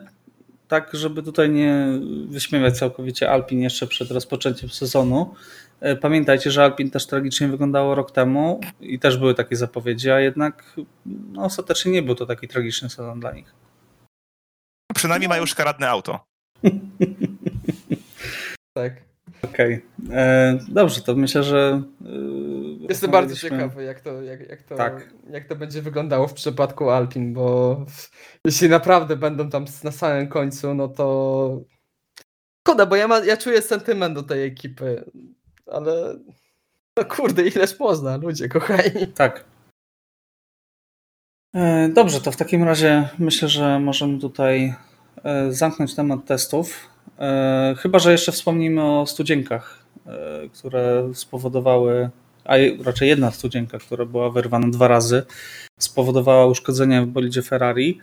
tak, żeby tutaj nie wyśmiewać całkowicie Alpin jeszcze przed rozpoczęciem sezonu. E, pamiętajcie, że Alpin też tragicznie wyglądało rok temu i też były takie zapowiedzi, a jednak no, ostatecznie nie był to taki tragiczny sezon dla nich. Przynajmniej mają szkaradne auto. tak. Okej. Okay. Dobrze, to myślę, że. Yy, Jestem bardzo ciekawy, jak to, jak, jak, to, tak. jak to będzie wyglądało w przypadku Alpin, bo jeśli naprawdę będą tam na samym końcu, no to. Szkoda, bo ja, ma, ja czuję sentyment do tej ekipy, ale. No kurde, ileż można, ludzie kochani. Tak. E, dobrze, to w takim razie myślę, że możemy tutaj e, zamknąć temat testów. E, chyba, że jeszcze wspomnimy o studzienkach, które spowodowały, a raczej jedna studzienka, która była wyrwana dwa razy, spowodowała uszkodzenie w bolidzie Ferrari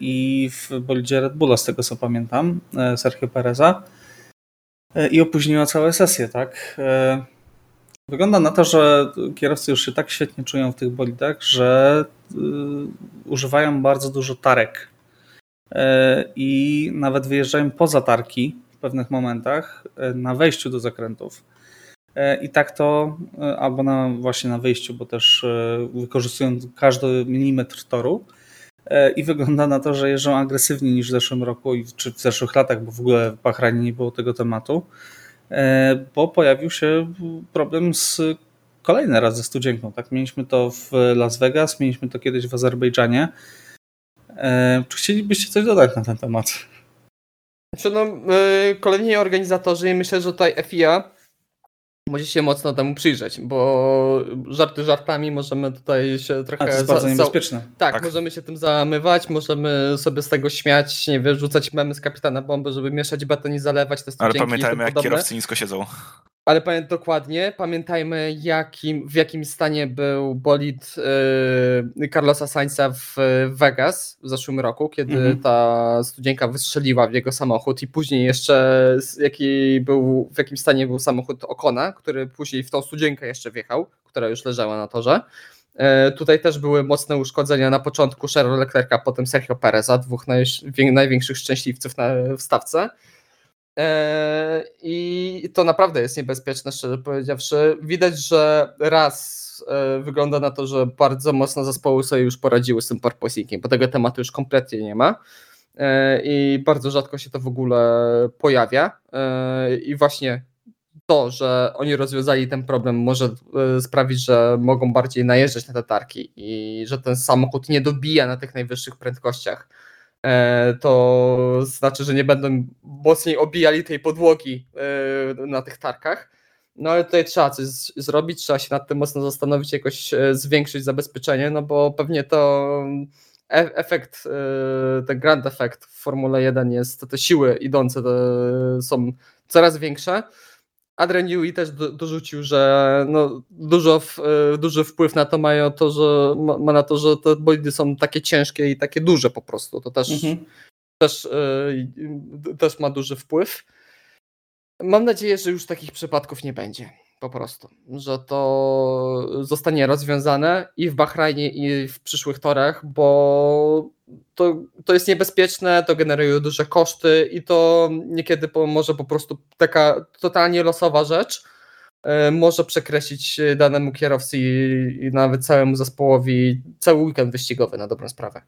i w bolidzie Red Bulla, z tego co pamiętam, Sergio Pereza i opóźniła całe sesję, tak? Wygląda na to, że kierowcy już się tak świetnie czują w tych bolidach, że y, używają bardzo dużo tarek i nawet wyjeżdżają poza tarki w pewnych momentach y, na wejściu do zakrętów. I tak to, albo na, właśnie na wyjściu, bo też wykorzystują każdy milimetr toru. I wygląda na to, że jeżdżą agresywniej niż w zeszłym roku, czy w zeszłych latach, bo w ogóle w Bahrajnie nie było tego tematu. E, bo pojawił się problem z kolejny raz ze studzienką. Tak? Mieliśmy to w Las Vegas, mieliśmy to kiedyś w Azerbejdżanie. E, czy chcielibyście coś dodać na ten temat? Znaczy, no, e, kolejni organizatorzy myślę, że tutaj FIA musi się mocno temu przyjrzeć, bo żarty żartami możemy tutaj się trochę... A to jest bardzo niebezpieczne. Tak, tak, możemy się tym zamywać, możemy sobie z tego śmiać, nie wiem, rzucać memy z kapitana bomby, żeby mieszać beton i zalewać te Ale pamiętajmy, jak kierowcy nisko siedzą. Ale pamiętaj dokładnie, pamiętajmy jakim, w jakim stanie był bolid yy, Carlosa Sainza w Vegas w zeszłym roku, kiedy mhm. ta studzienka wystrzeliła w jego samochód i później jeszcze jaki był, w jakim stanie był samochód Okona, który później w tą studzienkę jeszcze wjechał, która już leżała na torze. Yy, tutaj też były mocne uszkodzenia na początku Charlesa Leclerca, potem Sergio Pereza, dwóch naj, największych szczęśliwców na, w stawce. E, I to naprawdę jest niebezpieczne, szczerze powiedziawszy. Widać, że raz e, wygląda na to, że bardzo mocno zespoły sobie już poradziły z tym porpoisingiem, bo tego tematu już kompletnie nie ma e, i bardzo rzadko się to w ogóle pojawia. I właśnie to, że oni rozwiązali ten problem, może sprawić, że mogą bardziej najeżdżać na te tarki i że ten samochód nie dobija na tych najwyższych prędkościach E, to znaczy, że nie będą mocniej obijali tej podłogi e, na tych tarkach. No ale tutaj trzeba coś zrobić, trzeba się nad tym mocno zastanowić, jakoś e, zwiększyć zabezpieczenie, no bo pewnie to efekt, ten grand efekt w Formule 1 jest, te siły idące są coraz większe, Adrian Newey też do, dorzucił, że no, dużo, w, e, duży wpływ na to mają to, że ma, na to, że te bolidy są takie ciężkie i takie duże po prostu. To też, mhm. też, yy, też ma duży wpływ. Mam nadzieję, że już takich przypadków nie będzie po prostu, że to zostanie rozwiązane i w Bahrajnie, i w przyszłych torach, bo to, to jest niebezpieczne, to generuje duże koszty i to niekiedy może po prostu taka totalnie losowa rzecz e, może przekreślić danemu kierowcy i, i nawet całemu zespołowi cały weekend wyścigowy na dobrą sprawę.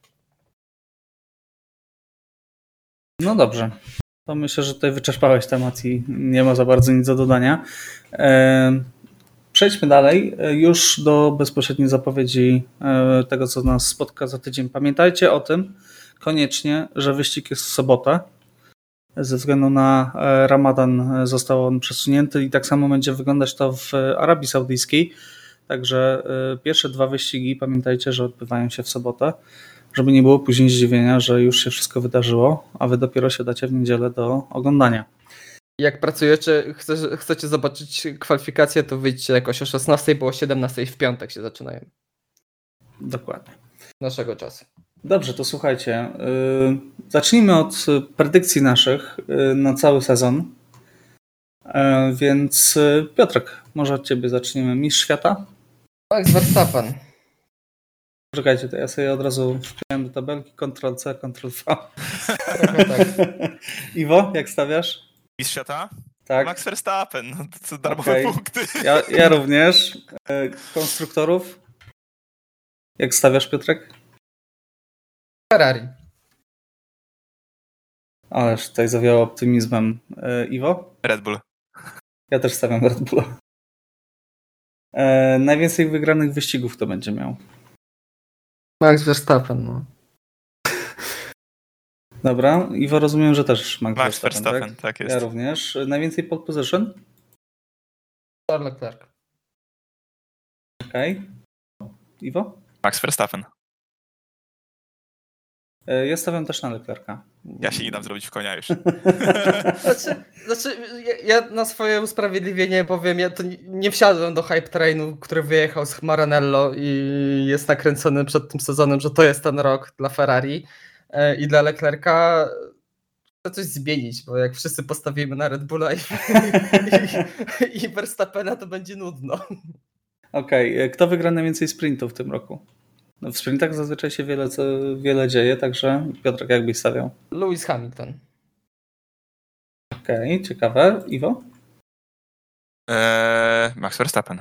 No dobrze. To myślę, że tutaj wyczerpałeś temat i nie ma za bardzo nic do dodania. E, przejdźmy dalej e, już do bezpośredniej zapowiedzi e, tego, co nas spotka za tydzień. Pamiętajcie o tym koniecznie, że wyścig jest w sobotę. Ze względu na Ramadan został on przesunięty i tak samo będzie wyglądać to w Arabii Saudyjskiej. Także pierwsze dwa wyścigi pamiętajcie, że odbywają się w sobotę żeby nie było później zdziwienia, że już się wszystko wydarzyło, a wy dopiero się dacie w niedzielę do oglądania. Jak pracujecie, chcecie, chcecie zobaczyć kwalifikacje, to wyjdźcie jakoś o 16, bo o 17 w piątek się zaczynają. Dokładnie. Naszego czasu. Dobrze, to słuchajcie. Yy, zacznijmy od predykcji naszych yy, na cały sezon. Yy, więc Piotrek, może od ciebie zaczniemy. Mistrz świata? Max Verstappen. Czekajcie, to ja sobie od razu wpiąłem do tabelki Ctrl-C, Ctrl-V. tak. Iwo, jak stawiasz? Mistrz świata? Tak. Max Verstappen, no to darmowe okay. punkty. Ja, ja również. E, konstruktorów? Jak stawiasz, Piotrek? Ferrari. Ależ tutaj zawiało optymizmem. E, Iwo? Red Bull. Ja też stawiam Red Bulla. E, najwięcej wygranych wyścigów to będzie miał. Max Verstappen, no. Dobra, Iwo rozumiem, że też Max, Max Verstappen, Verstappen, tak? tak jest. Ja również. Najwięcej pole position? Charles Leclerc. Okej. Iwo? Max Verstappen. E, Ja stawiam też na Leclerca. Ja się nie dam zrobić w konia już. Znaczy, znaczy ja, ja na swoje usprawiedliwienie powiem, ja to nie, wsiadłem do hype trainu, który wyjechał z Maranello i jest nakręcony przed tym sezonem, że to jest ten rok dla Ferrari i dla Leclerca. Chcę coś zmienić, bo jak wszyscy postawimy na Red Bulla i, i, i Verstappena, to będzie nudno. Okej, e, kto wygra najwięcej sprintów w tym roku? No w sprintach zazwyczaj się wiele, co, wiele dzieje, także Piotrek jakbyś stawiał. Lewis Hamilton. Okej, ciekawe. Iwo? Eee, Max Verstappen.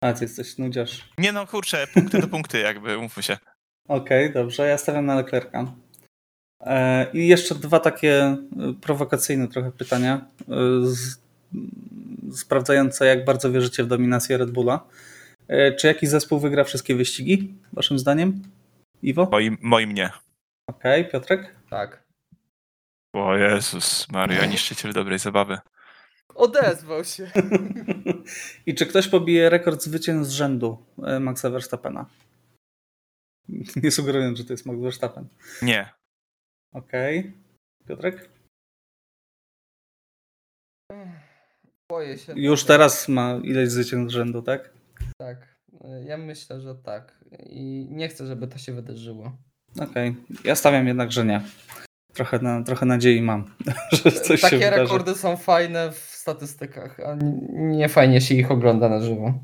A, ty jesteś nudziarz. Nie no, kurczę, punkty do punkty, jakby, umówmy się. Okej, dobrze, ja stawiam na Leclerca. E, I jeszcze dwa takie e, prowokacyjne trochę pytania, e, z, sprawdzające jak bardzo wierzycie w dominację Red Bulla. Czy jakiś zespół wygra wszystkie wyścigi, waszym zdaniem? Iwo? Moim, moim nie. Okej, Piotrek? Tak. O Jezus Maria, niszczyciel dobrej zabawy. Odezwał się. I czy ktoś pobije rekord zwycięstw z rzędu Maxa Verstappena? Nie sugerując, że to jest Max Verstappen. Nie. Okej. Piotrek? Boję się. Już teraz ma ileś zwycięstw rzędu, tak? Tak. Ja myślę, że tak. I nie chcę, żeby to się wydarzyło. Okej. Ja stawiam jednak, że nie. Trochę, na, trochę nadziei mam, że coś się Takie wydarzy. rekordy są fajne w statystykach, a nie fajnie się ich ogląda na żywo.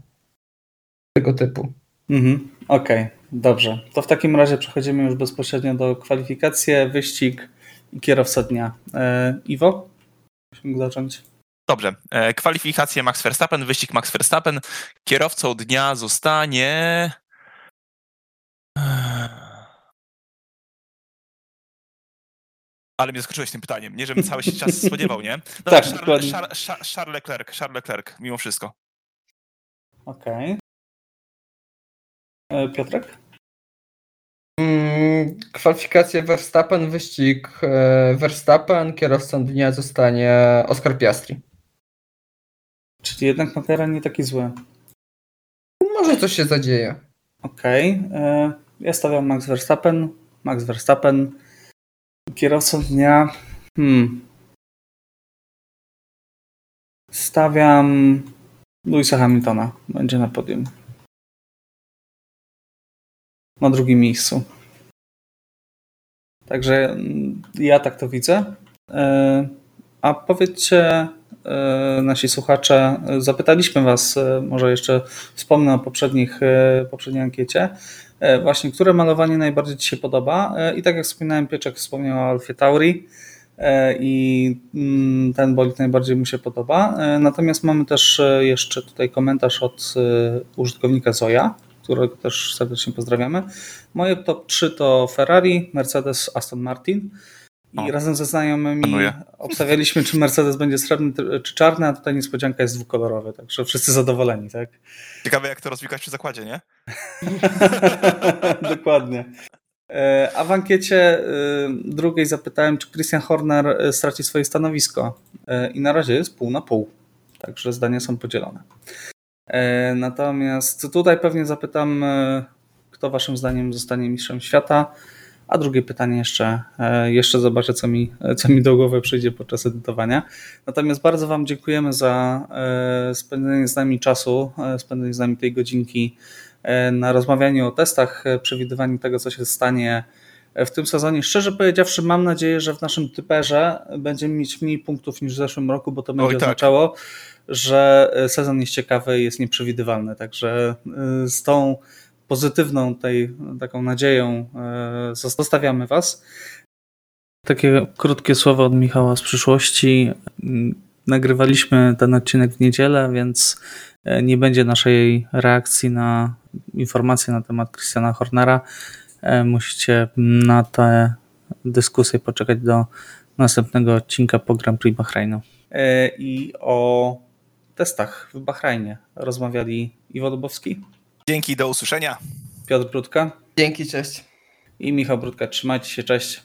Tego typu. Mhm. Okej, dobrze. To w takim razie przechodzimy już bezpośrednio do kwalifikacji, wyścig i kierowca dnia. E, Iwo? Musimy zacząć. Dobrze. E, kwalifikacje Max Verstappen, wyścig Max Verstappen. Kierowcą dnia zostanie. Ale mnie zaskoczyłeś tym pytaniem. Nie, żebym cały się czas spodziewał, nie? No Tak, Charles. Charles, Leclerc, Charles Leclerc, mimo wszystko. Okej. E, Piotrek? Mm, kwalifikacje Verstappen, wyścig e, Verstappen, kierowcą dnia zostanie Oscar Piastri. Czyli jednak McLaren nie taki zły. Może coś się zadzieje. Okej. e, Ja stawiam Max Verstappen. Max Verstappen. Kierowcą dnia. Hmm. Stawiam Louisa Hamiltona. Będzie na podium. Na drugim miejscu. Także mm, ja tak to widzę. E, A powiedzcie, e, nasi słuchacze, e, zapytaliśmy Was, może jeszcze wspomnę o poprzednich, poprzedniej ankiecie, właśnie, które malowanie najbardziej Ci się podoba. I tak jak wspominałem, Pieczek wspomniał o Alfie Tauri i mm, ten bolid najbardziej mu się podoba. Natomiast mamy też jeszcze tutaj komentarz od użytkownika Zoja, którego też serdecznie pozdrawiamy. Moje top 3 to Ferrari, Mercedes, Aston Martin. I O. razem ze znajomymi Szanuję. obstawialiśmy, czy Mercedes będzie srebrny czy czarny, a tutaj niespodzianka jest dwukolorowy, także wszyscy zadowoleni, tak? Ciekawe, jak to rozwikłać przy zakładzie, nie? Dokładnie. E, A w ankiecie e, drugiej zapytałem, czy Christian Horner e, straci swoje stanowisko. I na razie jest pół na pół. Także zdania są podzielone. E, Natomiast tutaj pewnie zapytam, e, kto waszym zdaniem zostanie mistrzem świata. A drugie pytanie jeszcze, e, jeszcze zobaczę, co mi, co mi do głowy przyjdzie podczas edytowania. Natomiast bardzo Wam dziękujemy za spędzenie z nami czasu, spędzenie z nami tej godzinki na rozmawianiu o testach, przewidywaniu tego, co się stanie w tym sezonie. Szczerze powiedziawszy, mam nadzieję, że w naszym typerze będziemy mieć mniej punktów niż w zeszłym roku, bo to będzie tak. oznaczało, że e, sezon jest ciekawy i jest nieprzewidywalny. Także e, z tą pozytywną tej taką nadzieją e, zostawiamy Was. Takie krótkie słowa od Michała z przyszłości. Nagrywaliśmy ten odcinek w niedzielę, więc nie będzie naszej reakcji na informacje na temat Christiana Hornera. Musicie na tę dyskusję poczekać do następnego odcinka po Grand Prix Bahrainu. I o testach w Bahrajnie rozmawiali Iwo Dubowski, Dzięki, do usłyszenia. Piotr Brudka Dzięki, cześć. i Michał Brudka. Trzymajcie się, cześć.